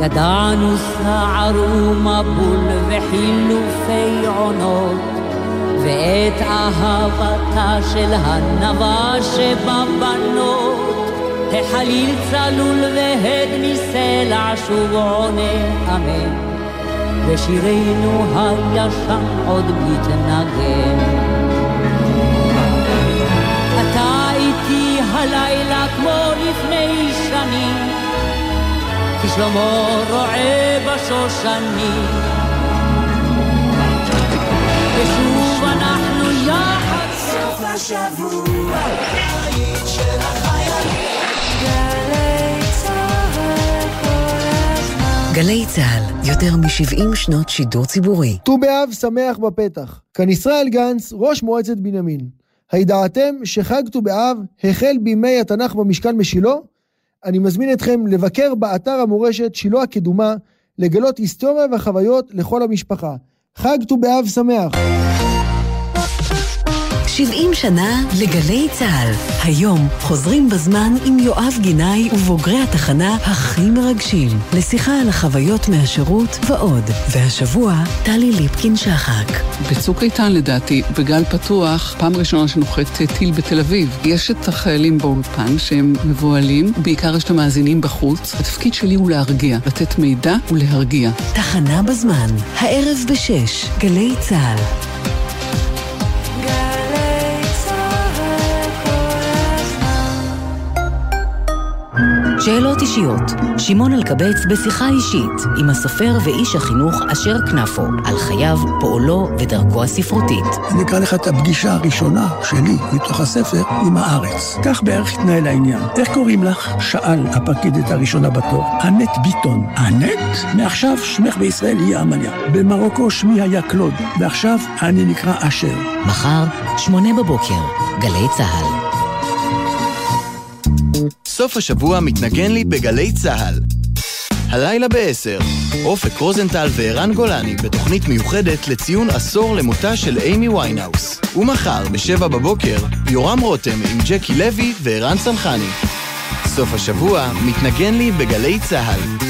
ידענו סער ומבול וחילופי עונות ואת אהבתה של הנבה שבבנות החליל צלול והד מסלע שוב עונה אמן. ושירנו הישן עוד מתנגן. הלילה כמו לפני שנים כי שלמה רועה בשושנים. ושוב השבוע גלי צה"ל, יותר מ-70 שנות שידור ציבורי. ט"ו באב שמח בפתח. כאן ישראל גנץ, ראש מועצת בנימין. הידעתם שחג ט"ו באב החל בימי התנ"ך במשכן בשילה? אני מזמין אתכם לבקר באתר המורשת שילה הקדומה, לגלות היסטוריה וחוויות לכל המשפחה. חג ט"ו באב שמח. 70 שנה לגלי צה"ל. היום חוזרים בזמן עם יואב גינאי ובוגרי התחנה הכי מרגשים. לשיחה על החוויות מהשירות ועוד. והשבוע, טלי ליפקין-שחק. בצוק איתן לדעתי, בגל פתוח, פעם ראשונה שנוחת טיל בתל אביב. יש את החיילים באולפן שהם מבוהלים, בעיקר יש את המאזינים בחוץ. התפקיד שלי הוא להרגיע, לתת מידע ולהרגיע. תחנה בזמן, הערב בשש, גלי צה"ל. שאלות אישיות. שמעון אלקבץ בשיחה אישית עם הסופר ואיש החינוך אשר כנפו על חייו, פועלו ודרכו הספרותית. אני אקרא לך את הפגישה הראשונה שלי מתוך הספר עם הארץ. כך בערך התנהל העניין. איך קוראים לך? שאל הפקידת הראשונה בתור. אנט ביטון. אנט? מעכשיו שמך בישראל יהיה עמליה. במרוקו שמי היה קלוד, ועכשיו אני נקרא אשר. מחר, שמונה בבוקר, גלי צה"ל. סוף השבוע מתנגן לי בגלי צה"ל. הלילה ב-10, אופק רוזנטל וערן גולני בתוכנית מיוחדת לציון עשור למותה של אימי ויינהאוס. ומחר, ב-7 בבוקר, יורם רותם עם ג'קי לוי וערן צנחני. סוף השבוע מתנגן לי בגלי צה"ל.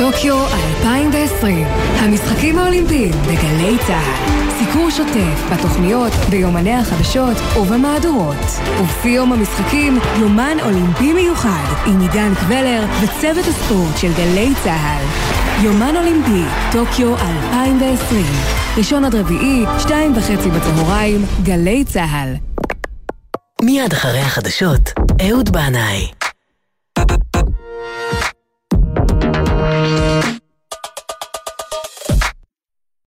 טוקיו 2020, המשחקים האולימפיים בגלי צה"ל. סיקור שוטף בתוכניות, ביומני החדשות ובמהדורות. ובשיא יום המשחקים, יומן אולימפי מיוחד עם עידן קבלר וצוות הספורט של גלי צה"ל. יומן אולימפי, טוקיו 2020. ראשון עד רביעי, שתיים וחצי בצהריים, גלי צה"ל. מיד אחרי החדשות, אהוד בנאי.